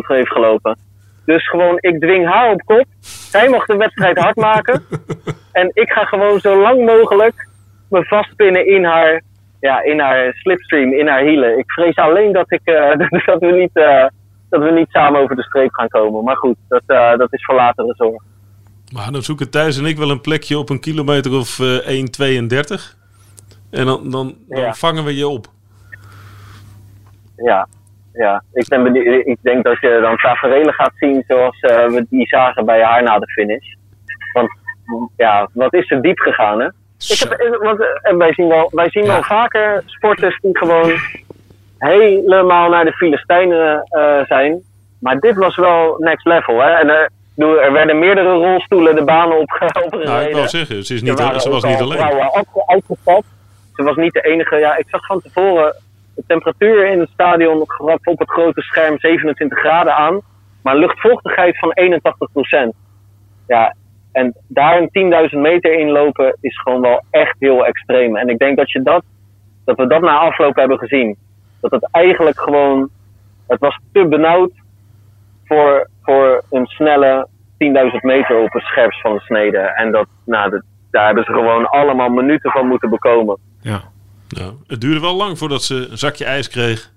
10.000 heeft gelopen. Dus gewoon, ik dwing haar op kop. Zij mag de wedstrijd hard maken. En ik ga gewoon zo lang mogelijk me vastpinnen in haar, ja, in haar slipstream, in haar hielen. Ik vrees alleen dat, ik, eh, dat, we niet, eh, dat we niet samen over de streep gaan komen. Maar goed, dat, eh, dat is voor latere zorg. Maar dan zoeken Thijs en ik wel een plekje op een kilometer of eh 1,32. En dan, dan, dan Ja. vangen we je op. Ja, ja. Ik, ben benieuwd, ik denk dat je dan tafereelen gaat zien zoals we die zagen bij haar na de finish. Want ja, wat is er diep gegaan, hè? Ik heb, eh, want, eh, en wij zien, wel, wij zien Ja. wel vaker sporters die gewoon helemaal naar de Filistijnen eh, zijn. Maar dit was wel next level, hè? En bedoel, er werden meerdere rolstoelen de banen op, opgereden. Nou, ik wou zeggen, ze, is Er niet, waren ze was niet al alleen. vrouwen. Ze was niet de enige. Ja, ik zag van tevoren de temperatuur in het stadion op het grote scherm 27 graden aan. Maar luchtvochtigheid van 81% Ja, en daar een 10.000 meter in lopen is gewoon wel echt heel extreem. En ik denk dat, je dat, dat we dat na afloop hebben gezien. Dat het eigenlijk gewoon... Het was te benauwd voor, voor een snelle 10.000 meter op het scherpst van de snede. En dat, nou, dat, daar hebben ze gewoon allemaal minuten van moeten bekomen. Ja. Nou, het duurde wel lang voordat ze een zakje ijs kreeg.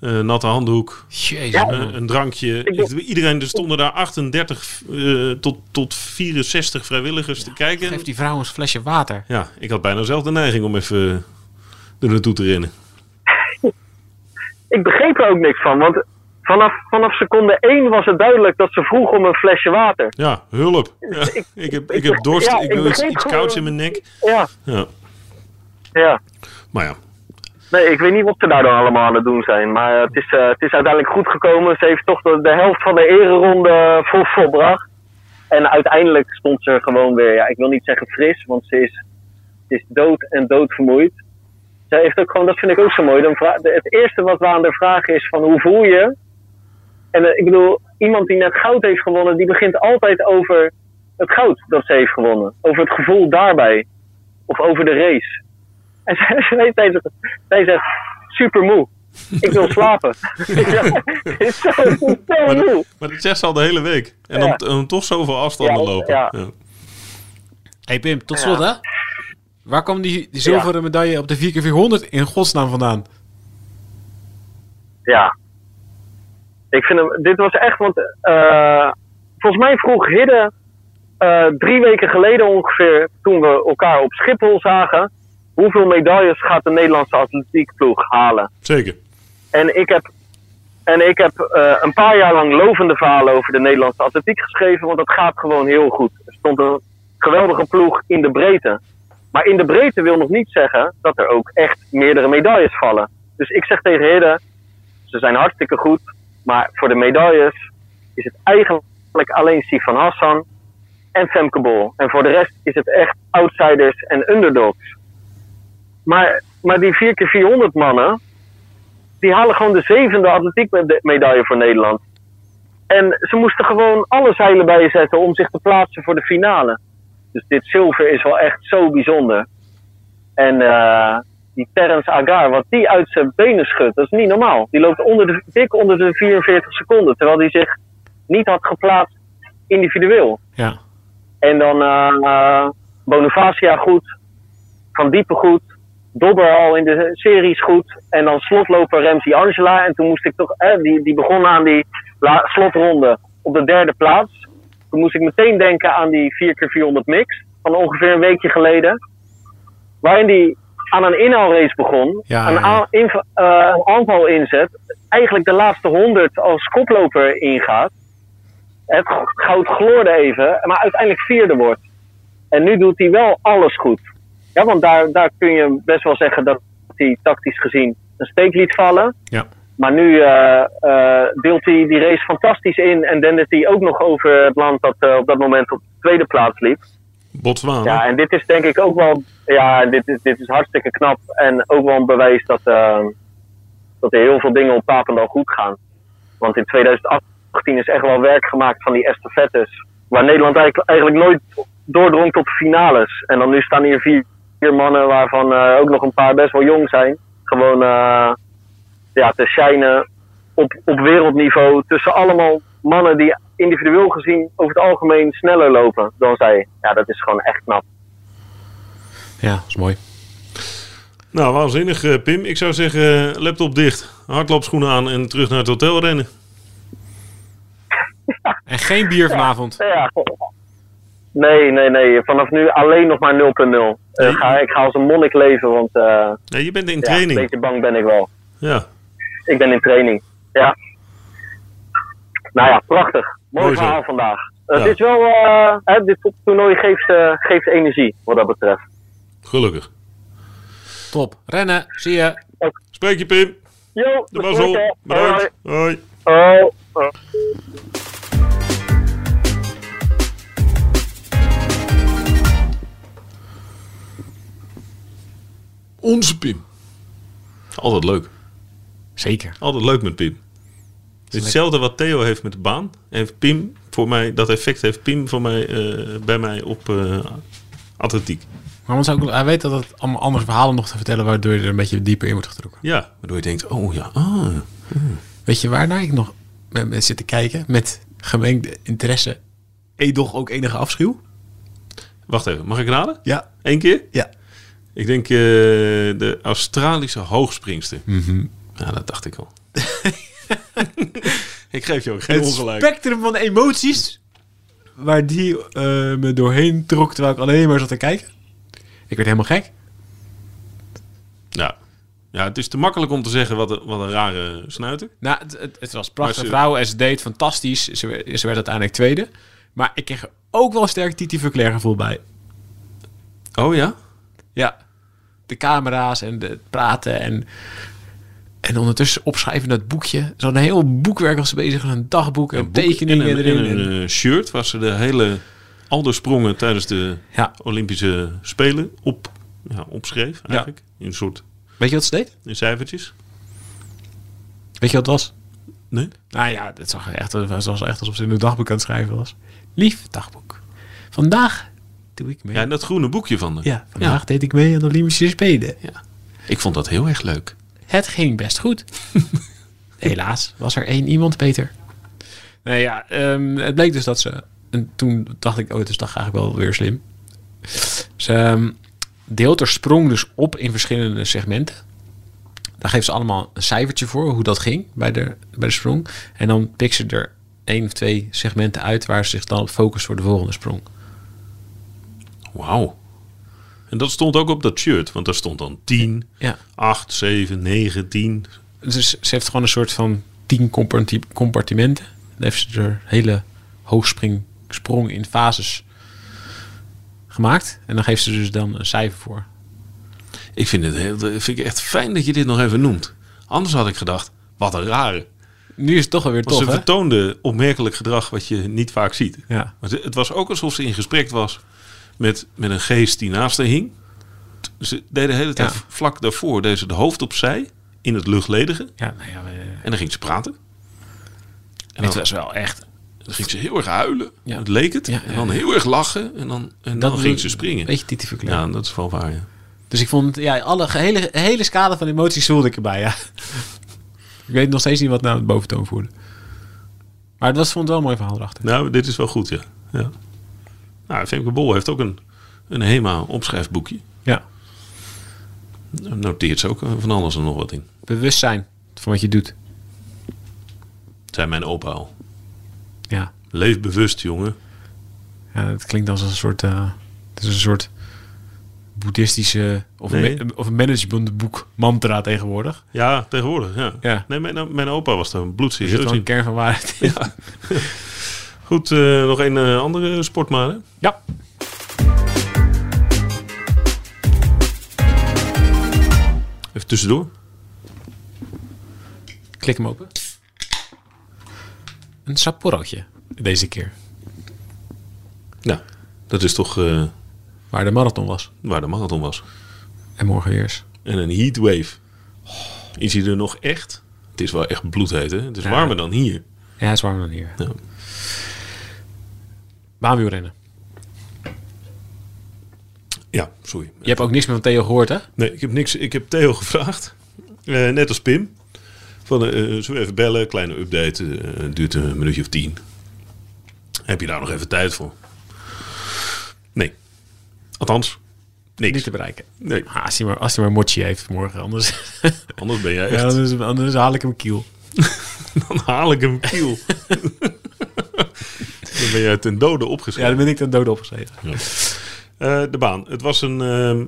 Eh, natte handdoek, Jezus, Ja. eh, een drankje. Ik- Iedereen, er stonden daar 38 eh, tot, tot 64 vrijwilligers te kijken. Geef die vrouw een flesje water. Ja, ik had bijna zelf de neiging om even er naartoe te rennen. Ik begreep er ook niks van, want vanaf, vanaf seconde 1 was het duidelijk dat ze vroeg om een flesje water. Ja, hulp. Ja, Ik- ik, heb, ik- ik heb dorst, ja, ik ik wil iets, kouds in mijn nek. Ja, Ja, ja. maar ja. Nee, ik weet niet wat ze daar dan allemaal aan het doen zijn. Maar het is, eh, het is uiteindelijk goed gekomen. Ze heeft toch de, de helft van de ereronde vol, volbracht. En uiteindelijk stond ze gewoon weer, ja, ik wil niet zeggen fris, want ze is, is dood en doodvermoeid. Ze heeft ook gewoon, dat vind ik ook zo mooi. Dan de- het eerste wat we aan haar vragen is van hoe voel je? En eh, ik bedoel, iemand die net goud heeft gewonnen, die begint altijd over het goud dat ze heeft gewonnen. Over het gevoel daarbij. Of over de race. En zij zegt, super moe. Ik wil slapen. is zo, zo Maar, moe. maar dat zegt ze al de hele week. En dan, dan toch zoveel afstanden Ja, lopen. ja. Ja. hey Pim, tot slot hè. Waar kwam die, die zilveren medaille op de 4x400 in godsnaam vandaan? Ja. Ik vind hem, dit was echt, want eh, volgens mij vroeg Hidde eh, drie weken geleden ongeveer, toen we elkaar op Schiphol zagen, hoeveel medailles gaat de Nederlandse atletiekploeg halen? Zeker. En ik heb, en ik heb eh, een paar jaar lang lovende verhalen over de Nederlandse atletiek geschreven, want dat gaat gewoon heel goed. Er stond een geweldige ploeg in de breedte. Maar in de breedte wil nog niet zeggen dat er ook echt meerdere medailles vallen. Dus ik zeg tegen Hidde, ze zijn hartstikke goed, maar voor de medailles is het eigenlijk alleen Sifan Hassan en Femke Bol. En voor de rest is het echt outsiders en underdogs. Maar, maar die 4x400 mannen, die halen gewoon de zevende atletiekmedaille voor Nederland. En ze moesten gewoon alle zeilen bijzetten om zich te plaatsen voor de finale. Dus dit zilver is wel echt zo bijzonder. En eh, die Terence Agar, wat die uit zijn benen schudt, dat is niet normaal. Die loopt onder de, dik onder de 44 seconden, terwijl hij zich niet had geplaatst individueel. Ja. En dan eh, Bonifacia goed, Van Diepen goed, Dobber al in de series goed. En dan slotloper Ramsey Angela. En toen moest ik toch, eh, die, die begon aan die la- slotronde op de derde plaats. Toen moest ik meteen denken aan die 4x400 mix van ongeveer een weekje geleden. Waarin die aan een inhaalrace begon, Ja, een, ja. a- inv- eh, een aanval inzet. Eigenlijk de laatste 100 als koploper ingaat. Het goud gloorde even, maar uiteindelijk vierde wordt. En nu doet hij wel alles goed. Ja, want daar, daar kun je best wel zeggen dat hij tactisch gezien een steek liet vallen. Ja. Maar nu eh, eh, deelt hij die race fantastisch in en dendert hij ook nog over het land dat eh, op dat moment op de tweede plaats liep. Botswana. Ja, en dit is denk ik ook wel, ja, dit is, dit is hartstikke knap en ook wel een bewijs dat, dat er heel veel dingen op Papendal goed gaan. Want in 2018 is echt wel werk gemaakt van die estafettes, waar Nederland eigenlijk, eigenlijk nooit doordrong tot de finales. En dan nu staan hier vier, vier mannen waarvan eh, ook nog een paar best wel jong zijn. Gewoon eh, ja, te shinen op, op wereldniveau tussen allemaal mannen die individueel gezien over het algemeen sneller lopen dan zij. Ja, dat is gewoon echt knap. Ja, dat is mooi. Nou, waanzinnig, eh, Pim. Ik zou zeggen, laptop dicht, hardloopschoenen aan en terug naar het hotel rennen. En geen bier vanavond. Ja. Nee, nee, nee. Vanaf nu alleen nog maar 0.0. Nee. Eh, ga, ik ga als een monnik leven, want eh, Nee, je bent in ja, een training. beetje bang ben ik wel. Ja, Ik ben in training. Ja. Nou ja, prachtig. Mooi, Mooi zo. verhaal vandaag. Het Ja. is wel, eh, hè, dit toernooi geeft, eh, geeft energie, wat dat betreft. gelukkig. Top. Rennen. Zie je. Spreek je, Pim. Jo, De. Bedankt. Hoi. Hoi. Oh, Onze Pim. Altijd leuk. Zeker. Altijd leuk met Pim. Het hetzelfde wat Theo heeft met de baan. En Pim, voor mij, dat effect heeft Pim voor mij, eh, bij mij op eh, atletiek. Maar want ook, hij weet dat het allemaal andere verhalen nog te vertellen... waardoor je er een beetje dieper in wordt getrokken. Ja, waardoor je denkt, oh ja, ah. Weet je waarnaar ik nog met, met zit te kijken? Met gemengde interesse. Edoch ook enige afschuw? Wacht even, mag ik raden? Ja. Eén keer? Ja. Ik denk eh, de Australische hoogspringster. Mhm. Ja, dat dacht ik al. ik geef je ook geen Het ongelijk. spectrum van emoties... waar die eh, me doorheen trok... terwijl ik alleen maar zat te kijken. Ik werd helemaal gek. Ja, Ja, het is te makkelijk om te zeggen wat een, wat een rare snuiter. Nou, het, het, het was prachtig ze- vrouw en ze deed fantastisch. Ze, werd- ze werd uiteindelijk tweede. Maar ik kreeg er ook wel een sterk Titi Verclair gevoel bij. Oh ja? Ja, de camera's en het praten en, en ondertussen opschrijven in dat boekje. Zo'n heel boekwerk was ze bezig, een dagboek en Een tekeningen en een, erin. en een eh, shirt waar ze de hele Alder sprongen tijdens de Ja. Olympische Spelen op, ja, opschreef eigenlijk. In een soort Weet je wat ze deed? in cijfertjes. Weet je wat het was? Nee? Nou ja, het zag echt, het was echt alsof ze in een dagboek aan het schrijven was. Lief dagboek. Vandaag doe ik mee. Ja, en dat groene boekje van de. Ja, vandaag deed ik mee aan de Olympische Spelen. Ja. Ik vond dat heel erg leuk. Het ging best goed. Helaas was er één iemand beter. Nee, ja, ehm, het bleek dus dat ze... En toen dacht ik, oh, het is toch eigenlijk wel weer slim. Ze ehm, deelt haar sprong dus op in verschillende segmenten. Daar geeft ze allemaal een cijfertje voor, hoe dat ging bij de, bij de sprong. En dan pikt ze er één of twee segmenten uit... waar ze zich dan op focust voor de volgende sprong. Wauw. En dat stond ook op dat shirt, want daar stond dan 10, Ja. 8, 7, 9, 10. Dus ze heeft gewoon een soort van tien comparti- compartimenten. Dan heeft ze er hele hoogspring sprong in fases gemaakt. En dan geeft ze dus dan een cijfer voor. Ik vind het heel, vind ik echt fijn dat je dit nog even noemt. Anders had ik gedacht, wat een rare. Nu is het toch wel weer Want tof, ze hè? vertoonde opmerkelijk gedrag wat je niet vaak ziet. Ja. Maar het was ook alsof ze in gesprek was met, met een geest die naast haar hing. Ze deed de hele tijd Ja. vlak daarvoor deed ze de hoofd opzij in het luchtledige. Ja, nou ja, we- En dan ging ze praten. En het dan, was wel echt... dan ging ze heel erg huilen. Ja. Het leek het. Ja, en dan heel erg lachen. En dan, en dan ging ze springen. Beetje Titi Verclair. Ja, dat is wel waar. Ja. Dus ik vond, ja, alle hele, hele scala van emoties voelde ik erbij, ja. ik weet nog steeds niet wat nou het boventoon voerde. Maar het was, vond het wel een mooi verhaal erachter. Nou, dit is wel goed, ja. ja. Nou, Femke Bol heeft ook een, een HEMA-opschrijfboekje. Ja. Daar noteert ze ook eh, van alles en nog wat in. Bewustzijn van wat je doet. Zei mijn opa al. Ja. Leef bewust, jongen. Ja, het klinkt als een soort, eh, het is een soort boeddhistische of, Nee. een, ma- of een managementboek mantra tegenwoordig. Ja, tegenwoordig, ja. Ja. Nee, mijn, mijn opa was daar Er zit bloedserieus wel een in. kern van waarheid in. Goed, eh, nog een eh, andere sportmaat? Ja. Even tussendoor. Klik hem open. Een Sapporootje deze keer. Ja, dat is toch eh, Waar de marathon was. waar de marathon was. En morgen eerst. En een heatwave. Is hij er nog echt? Het is wel echt bloedheet, hè? Het is Ja. warmer dan hier. Ja, het is warmer dan hier. Ja. Baanwielrennen. Ja, sorry. Je hebt ook niks meer van Theo gehoord, hè? Nee, ik heb niks. Ik heb Theo gevraagd. Eh, net als Pim. Van, eh zullen we even bellen? Kleine update. eh, duurt een minuutje of tien. Heb je daar nog even tijd voor? Nee. Althans, niks. Niet te bereiken. Nee, Ah, als, hij maar, als hij maar mochi heeft morgen. Anders, anders ben jij ja, echt... anders, anders haal ik hem kiel. Dan haal ik hem kiel. dan ben jij ten dode Ja, opgeschreven. dan ben ik ten dood opgeschreven. Eh, de baan. Het was een... ehm,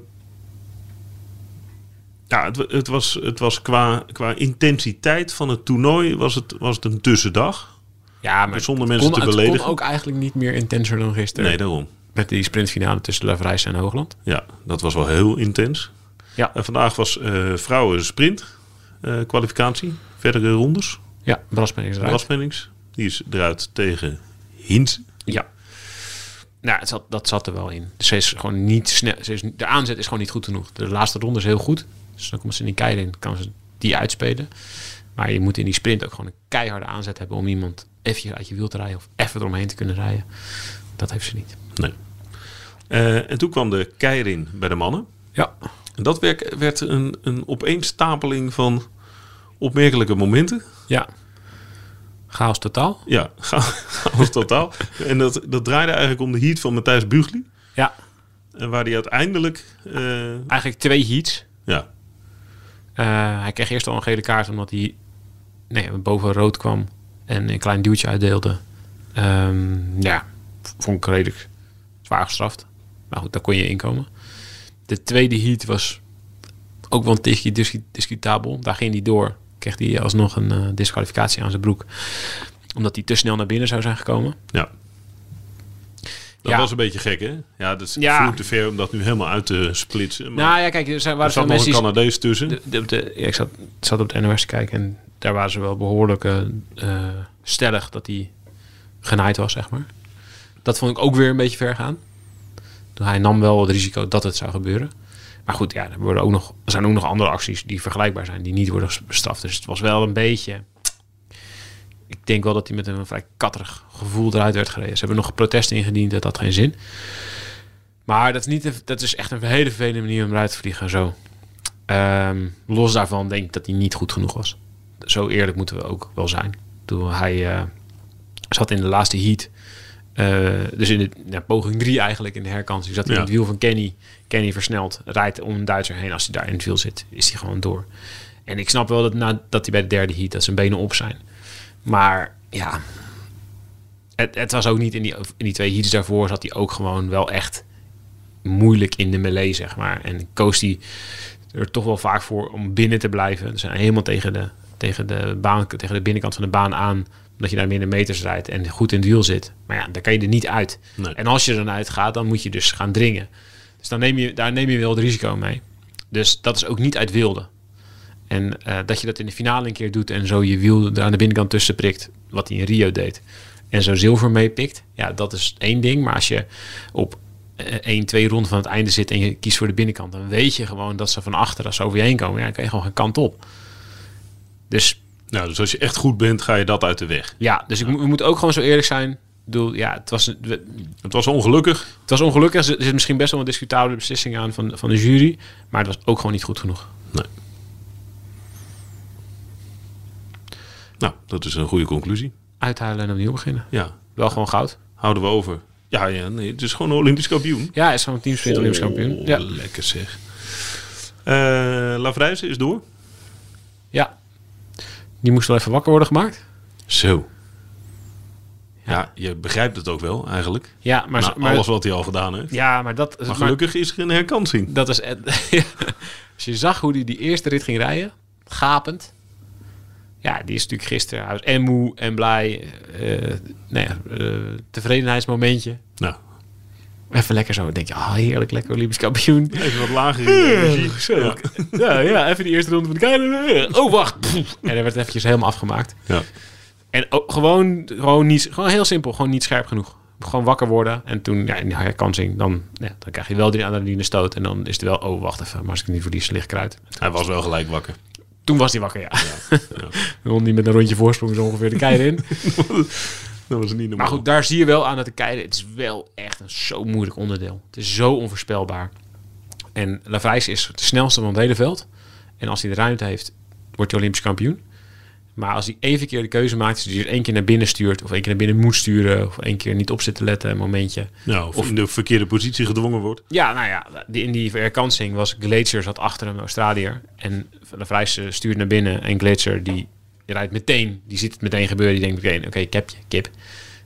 ja, het, wa- het was, het was qua, qua intensiteit van het toernooi was het, was het een tussendag. Ja, maar Zonder het mensen kon, te Het beledigen. kon ook eigenlijk niet meer intenser dan gisteren. Nee, daarom. Met die sprintfinale tussen La Vrijs en Hoogland. Ja, dat was wel heel intens. Ja. En vandaag was eh, vrouwen sprint eh, kwalificatie. Verdere rondes. Ja, Braspen is eruit. Die is eruit tegen Hintz. Ja. Nou, het zat, dat zat er wel in. Dus ze is gewoon niet snel. Ze is, de aanzet is gewoon niet goed genoeg. De laatste ronde is heel goed. Dus dan komt ze in die kei in, kan ze die uitspelen. Maar je moet in die sprint ook gewoon een keiharde aanzet hebben om iemand even uit je wiel te rijden of even eromheen te kunnen rijden. Dat heeft ze niet. Nee. Eh, en toen kwam de Keirin bij de mannen. Ja. En dat werd, werd een, een opeenstapeling van opmerkelijke momenten. Ja. Chaos totaal. Ja, chaos totaal. En dat, dat draaide eigenlijk om de heat van Matthijs Bugli. Ja. En waar hij uiteindelijk... eh, Eigenlijk twee heats. ja, Eh, hij kreeg eerst al een gele kaart omdat hij nee, boven rood kwam en een klein duwtje uitdeelde. Ehm, ja, vond ik redelijk zwaar gestraft. Maar goed, daar kon je inkomen. De tweede heat was ook wel een discutabel. Daar ging hij door. Kreeg hij alsnog een eh, disqualificatie aan zijn broek. Omdat hij te snel naar binnen zou zijn gekomen. Ja. Dat Ja. was een beetje gek, hè? Ja, dat is Ja. te ver om dat nu helemaal uit te splitsen. Maar Nou ja, kijk, er zijn, er waren veel zat nog een Canadees tussen. de, de, de- ja, ik zat, zat op de NOS te kijken en daar waren ze wel behoorlijk eh, eh, stellig dat hij genaaid was, zeg maar. Dat vond ik ook weer een beetje ver gaan. Hij nam wel het risico dat het zou gebeuren. Maar goed, ja, er, worden ook nog, er zijn ook nog andere acties die vergelijkbaar zijn, die niet worden bestraft. Dus het was wel een beetje... Ik denk wel dat hij met een vrij katterig gevoel eruit werd gereden. Ze hebben nog protesten ingediend, dat had geen zin. Maar dat is, niet, dat is echt een hele vervelende manier om eruit te vliegen. Zo. Ehm, los daarvan denk ik dat hij niet goed genoeg was. Zo eerlijk moeten we ook wel zijn. Toen hij eh, zat in de laatste heat. Eh, dus in de ja, poging 3 eigenlijk in de herkansing. Zat hij Ja. in het wiel van Kenny. Kenny versnelt, rijdt om een Duitser heen. Als hij daar in het wiel zit, is hij gewoon door. En ik snap wel dat, na, dat hij bij de derde heat, dat zijn benen op zijn. Maar ja, het, het was ook niet in die, in die twee heats daarvoor zat hij ook gewoon wel echt moeilijk in de melee, zeg maar. En koos hij er toch wel vaak voor om binnen te blijven. Dus helemaal tegen de, tegen, de baan, tegen de binnenkant van de baan aan. Omdat je daar minder meters rijdt en goed in het wiel zit. Maar ja, daar kan je er niet uit. Nee. En als je er dan uit gaat, dan moet je dus gaan dringen. Dus dan neem je, daar neem je wel het risico mee. Dus dat is ook niet uit wilde. En eh, dat je dat in de finale een keer doet en zo je wiel er aan de binnenkant tussen prikt, wat hij in Rio deed, en zo zilver meepikt, ja, dat is één ding. Maar als je op eh, één, twee ronden van het einde zit en je kiest voor de binnenkant, dan weet je gewoon dat ze van achter, als ze over je heen komen, ja, dan kan je gewoon geen kant op. Dus Nou, dus als je echt goed bent, ga je dat uit de weg. ja, dus ik, we moeten ook gewoon zo eerlijk zijn. Ik bedoel, ja, het was, we- Het was ongelukkig. het was ongelukkig. Er zit misschien best wel een discutabele beslissing aan van, van de jury. Maar het was ook gewoon niet goed genoeg. Nee. Nou, dat is een goede conclusie. Uithuilen en opnieuw beginnen. Ja, Wel gewoon goud. houden we over. Ja, ja nee, het is gewoon een Olympisch kampioen. Ja, is gewoon teamsprint Olympisch kampioen. Oh, Ja. Lekker zeg. Eh Lavrijzen is door. ja. Die moest wel even wakker worden gemaakt. Zo. Ja, je begrijpt het ook wel eigenlijk. Ja, maar... Maar, maar alles wat hij al gedaan heeft. ja, maar dat... Maar gelukkig is er een herkansing. dat is... Als je zag hoe hij die eerste rit ging rijden, gapend. Ja, die is natuurlijk gisteren. Hij was en moe en blij. eh nou ja, tevredenheidsmomentje. Nou, Even lekker zo. Dan denk je, ah, heerlijk, lekker Olympisch kampioen. even wat lager in de energie. Zo. Ja. Ja, ja, even die eerste ronde van de keizer. Oh, wacht. Pff. En er werd eventjes helemaal afgemaakt. Ja. En ook gewoon, gewoon, niet, gewoon heel simpel, gewoon niet scherp genoeg. Gewoon wakker worden. En toen, ja, in die herkansing, dan, ja, dan krijg je wel die adrenaline stoot. En dan is het wel, oh, wacht even. Maar als ik niet verlies, ligt eruit. Hij was wel gelijk wakker. Toen was hij wakker, ja. Dan die met een rondje voorsprong zo ongeveer de keizer in. Dat was niet normaal. Maar goed, daar zie je wel aan dat de keizer... Het is wel echt een zo moeilijk onderdeel. Het is zo onvoorspelbaar. En Lavrijs is de snelste van het hele veld. En als hij de ruimte heeft, wordt hij Olympisch kampioen. Maar als hij één keer de keuze maakt... dus hij er één keer naar binnen stuurt... of één keer naar binnen moet sturen... of één keer niet op zit te letten, een momentje... Nou, of, in de verkeerde positie gedwongen wordt. Ja, nou ja, die, in die herkansing was Glacier zat achter hem, Australiër. En Lavrijs eh, stuurt naar binnen en Glacier die, die rijdt meteen, die ziet het meteen gebeuren. Die denkt meteen, oké, ik heb je, kip.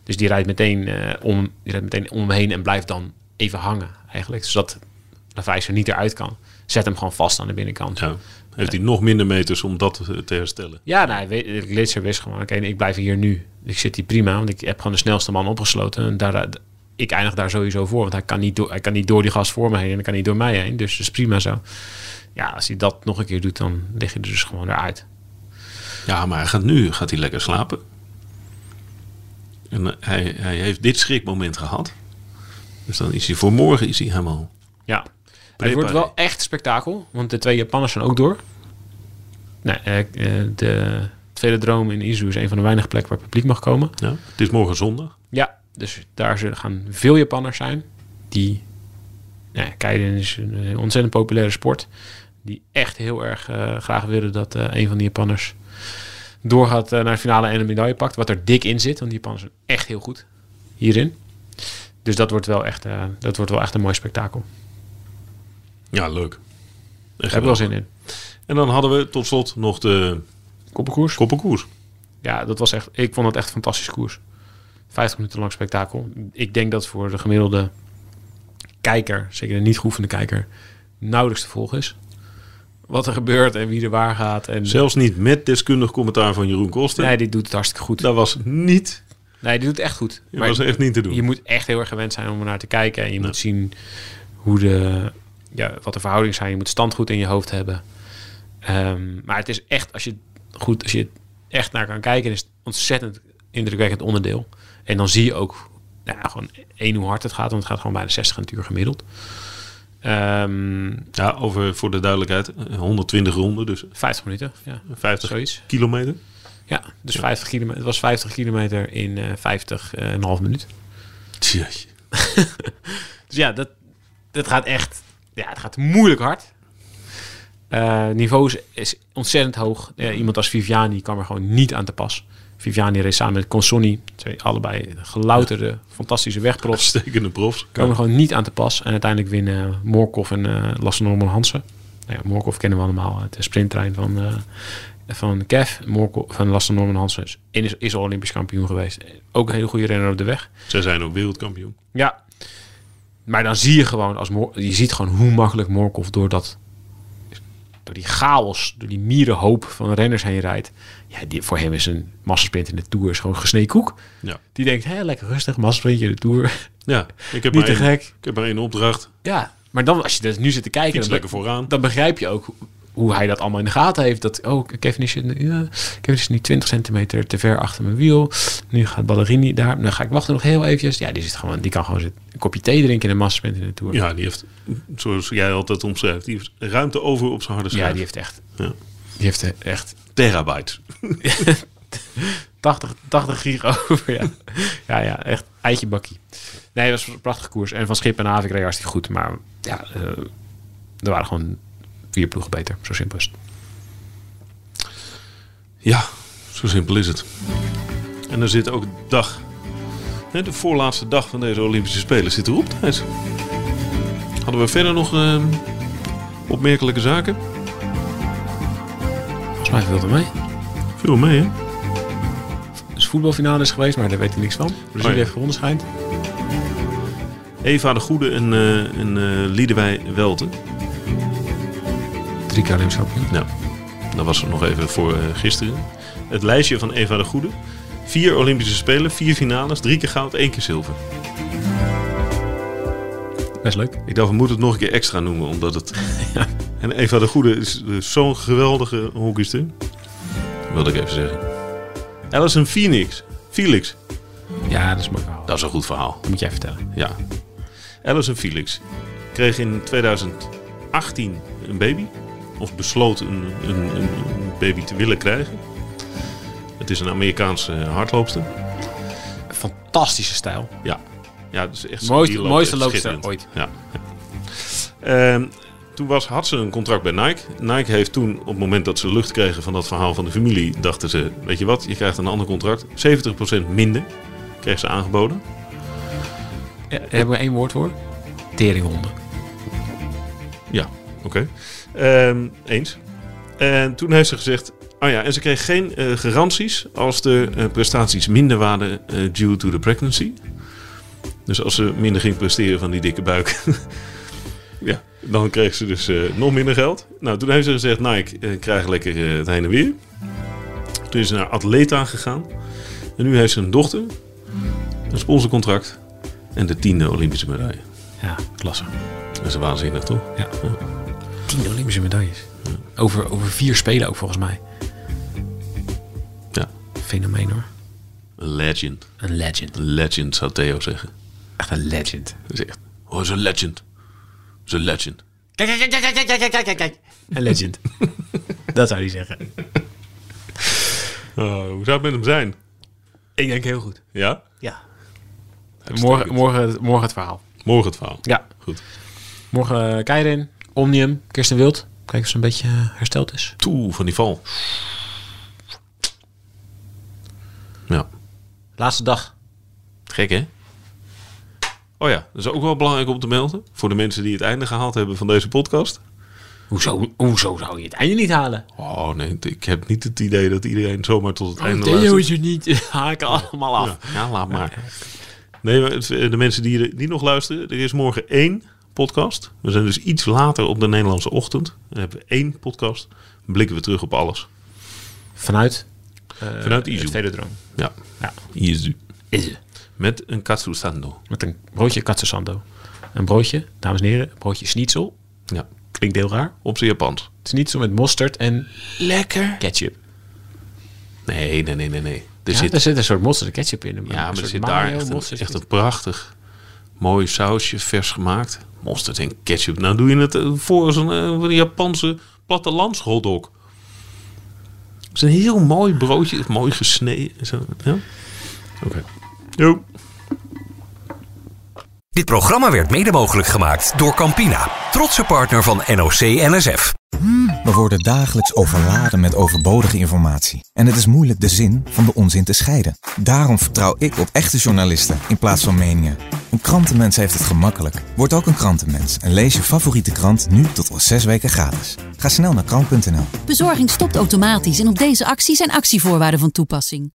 Dus die rijdt meteen, eh, om, die rijdt meteen om hem heen en blijft dan even hangen eigenlijk. Zodat Lavrijs er niet eruit kan. Zet hem gewoon vast aan de binnenkant. Ja. Heeft hij nog minder meters om dat eh, te herstellen. Ja, nou, hij weet, Glitzer wist gewoon, oké, ik blijf hier nu. Ik zit hier prima, want ik heb gewoon de snelste man opgesloten. En daar, ik eindig daar sowieso voor, want hij kan, niet door, hij kan niet door die gast voor me heen en hij kan niet door mij heen. Dus dat is prima zo. Ja, als hij dat nog een keer doet, dan lig je er dus gewoon eruit. Ja, maar hij gaat nu gaat hij lekker slapen. En hij, hij heeft dit schrikmoment gehad. Dus dan is hij voor morgen is hij helemaal. Ja, het wordt wel echt spektakel, want de twee Japanners zijn ook door. Nee, eh, de tweede droom in Izu is een van de weinige plekken waar publiek mag komen. Ja, het is morgen zondag. Ja, dus daar zullen gaan veel Japanners zijn. Die, nou is een eh, ontzettend populaire sport. Die echt heel erg graag willen dat eh, een van die Japanners doorgaat eh, naar de finale en een medaille pakt. Wat er dik in zit, want die Japanners zijn echt heel goed hierin. Dus dat wordt wel echt, eh, dat wordt wel echt een mooi spektakel. Ja, leuk. Daar heb ik wel zin in. En dan hadden we tot slot nog de Koppenkoers? koppenkoers. Ja, dat was echt, ik vond het echt een fantastisch koers. 50 minuten lang spektakel. Ik denk dat voor de gemiddelde kijker, zeker de niet geoefende kijker, nauwelijks te volgen is. Wat er gebeurt en wie er waar gaat. En, Zelfs niet met deskundig commentaar van Jeroen Koster. nee, die doet het hartstikke goed. Dat was niet. Nee, die doet echt goed. Dat was echt niet te doen. je moet echt heel erg gewend zijn om er naar te kijken. En je moet zien hoe de, ja, wat de verhoudingen zijn. Je moet stand goed in je hoofd hebben. Ehm, maar het is echt, als je, goed, als je echt naar kan kijken, is het ontzettend indrukwekkend onderdeel. En dan zie je ook nou, ja, gewoon één hoe hard het gaat. Want het gaat gewoon bijna 60 aan het uur gemiddeld. Ehm, Ja, over voor de duidelijkheid. eh, 120 ronden, dus 50 minuten, ja. 50 Zoiets. kilometer. Ja, dus 50 kilometer, het was 50 kilometer in eh 50 en een half minuut. Dus ja, dat, dat gaat echt... Ja, het gaat moeilijk hard. Eh niveau is, is ontzettend hoog. Iemand als Viviani kwam er gewoon niet aan te pas. Viviani reed samen met Consonni. Twee allebei gelouterde, fantastische wegprofs. Stekende profs. Komen er gewoon niet aan te pas. En uiteindelijk winnen Morkov en eh Lasse Norman Hansen. Nou ja, Morkov kennen we allemaal. Het sprinttrein van, eh van Kev. Morkov van Lasse Norman Hansen is, is, al Olympisch kampioen geweest. Ook een hele goede renner op de weg. Zij zijn ook wereldkampioen. Ja. Maar dan zie je gewoon, als Mor- je ziet gewoon hoe makkelijk Morkov door dat, door die chaos, door die mierenhoop van renners heen rijdt. Ja, die, voor hem is een massasprint in de Tour is gewoon gesneden koek. Ja. Die denkt, hé, lekker rustig, massasprintje in de Tour. Ja, ik heb, Niet maar te één, gek. ik heb maar één opdracht. Ja, maar dan als je dus nu zit te kijken, dan, lekker vooraan. dan begrijp je ook hoe- hij dat allemaal in de gaten heeft. Dat, oh, Kevin is, ja, Kevin is nu 20 centimeter te ver achter mijn wiel. Nu gaat Ballerini daar. Dan ga ik wachten nog heel eventjes. Ja, die, zit gewoon, die kan gewoon zitten, een kopje thee drinken in een massasprint in de Tour. Ja, die heeft, zoals jij altijd omschrijft, die heeft ruimte over op zijn harde schijf. Ja, die heeft echt. Ja. Die heeft echt Terabyte. 80, 80 gig over. Ja. ja, ja, echt eitje bakkie. Nee, dat was een prachtige koers. En van Schip en Havik reed hartstikke goed. Maar ja, eh, er waren gewoon vier ploegen beter. Zo simpel is het. Ja, zo simpel is het. En dan zit ook de dag, hè, de voorlaatste dag van deze Olympische Spelen zit erop, Thijs. Hadden we verder nog eh, opmerkelijke zaken? Volgens mij viel er mee. Veel mee, hè? Dus voetbalfinale is geweest, maar daar weet ik niks van. Brazilië Oh ja. heeft gewonnen schijnt. Eva de Goede en, eh en eh, Liedewij Welten. Drie keer Olympisch kampioen. Nou, dat was nog even voor eh, gisteren. Het lijstje van Eva de Goede. Vier Olympische Spelen, vier finales, drie keer goud, één keer zilver. Best leuk. Ik dacht, we moeten het nog een keer extra noemen, omdat het... En Eva de Goede is eh, zo'n geweldige hockeyster. Wilde ik even zeggen. Alison Phoenix. Felix. Ja, dat is een mooi verhaal. Dat is een goed verhaal. Dat moet jij vertellen. Ja. Alison Felix kreeg in 2018 een baby. Of besloot een, een, een, baby te willen krijgen. Het is een Amerikaanse hardloopster. Fantastische stijl. Ja. Ja, dat is echt Mooiste- mooiste loopster ooit. Ja. ja. Ehm, toen was, had ze een contract bij Nike. Nike heeft toen, op het moment dat ze lucht kregen van dat verhaal van de familie, dachten ze: Weet je wat, je krijgt een ander contract. 70% minder kreeg ze aangeboden. Ja, daar hebben we één woord voor. Teringhonden. Ja, oké. Ehm, eens. En toen heeft ze gezegd: Oh ja, en ze kreeg geen eh, garanties als de eh, prestaties minder waren eh, due to the pregnancy. Dus als ze minder ging presteren van die dikke buik, ja, dan kreeg ze dus nog minder geld. Nou, toen heeft ze gezegd: Nike, eh krijg lekker het heen en weer. Toen is ze naar Atleta gegaan. En nu heeft ze een dochter, een sponsorcontract en de tiende Olympische medaille. Ja, klasse. Dat is waanzinnig, toch? Ja tien Olympische medailles. Over, over vier spelen ook volgens mij. Ja. Fenomeen hoor. Een legend. Een legend. Een legend zou Theo zeggen. Echt een legend. Dat is. Oh, is een legend. Is een legend. Kijk, kijk, kijk, kijk, kijk, kijk. Een legend. dat zou hij zeggen. Oh, hoe zou het met hem zijn? Ik denk heel goed. Ja? Ja. Morgen, morgen, morgen het verhaal. Morgen het verhaal. Ja. Goed. Morgen eh, Keirin. Omnium, Kirsten Wild. Kijk of ze een beetje uh, hersteld is. Toe, van die val. Ja. Laatste dag. Gek, hè? Oh ja, dat is ook wel belangrijk om te melden. Voor de mensen die het einde gehaald hebben van deze podcast. Hoezo, hoezo zou je het einde niet halen? Oh nee, ik heb niet het idee dat iedereen zomaar tot het einde Oh, Theo luistert. is er niet. Haken allemaal af. Ja, ja, laat maar. Nee, maar de mensen die, die nog luisteren, er is morgen één podcast. We zijn dus iets later op de Nederlandse ochtend. Dan hebben we één podcast. Dan blikken we terug op alles. Vanuit? eh, Vanuit Izu. het Velodroom. Ja, Ja. hier is u. Is het. Met een katsu sando. Met een broodje katsusando. Een broodje, dames en heren, een broodje schnitzel. Ja, Klinkt heel raar. op zijn Japans. Schnitzel met mosterd en Lekker. ketchup. Nee, nee, nee, nee, nee. Er Ja, zit, er zit een soort mosterd en ketchup in. ja, maar er zit daar echt een, echt een prachtig mooi sausje, vers gemaakt. Mosterd en ketchup. Nou doe je het eh, voor zo'n eh, Japanse plattelandshotdog. Het is een heel mooi broodje, mooi gesneden. Zo? Oké. Jo. Dit programma werd mede mogelijk gemaakt door Campina, trotse partner van NOC NSF. We worden dagelijks overladen met overbodige informatie. En het is moeilijk de zin van de onzin te scheiden. Daarom vertrouw ik op echte journalisten in plaats van meningen. Een krantenmens heeft het gemakkelijk. Word ook een krantenmens en lees je favoriete krant nu tot al zes weken gratis. Ga snel naar krant.nl. Bezorging stopt automatisch en op deze actie zijn actievoorwaarden van toepassing.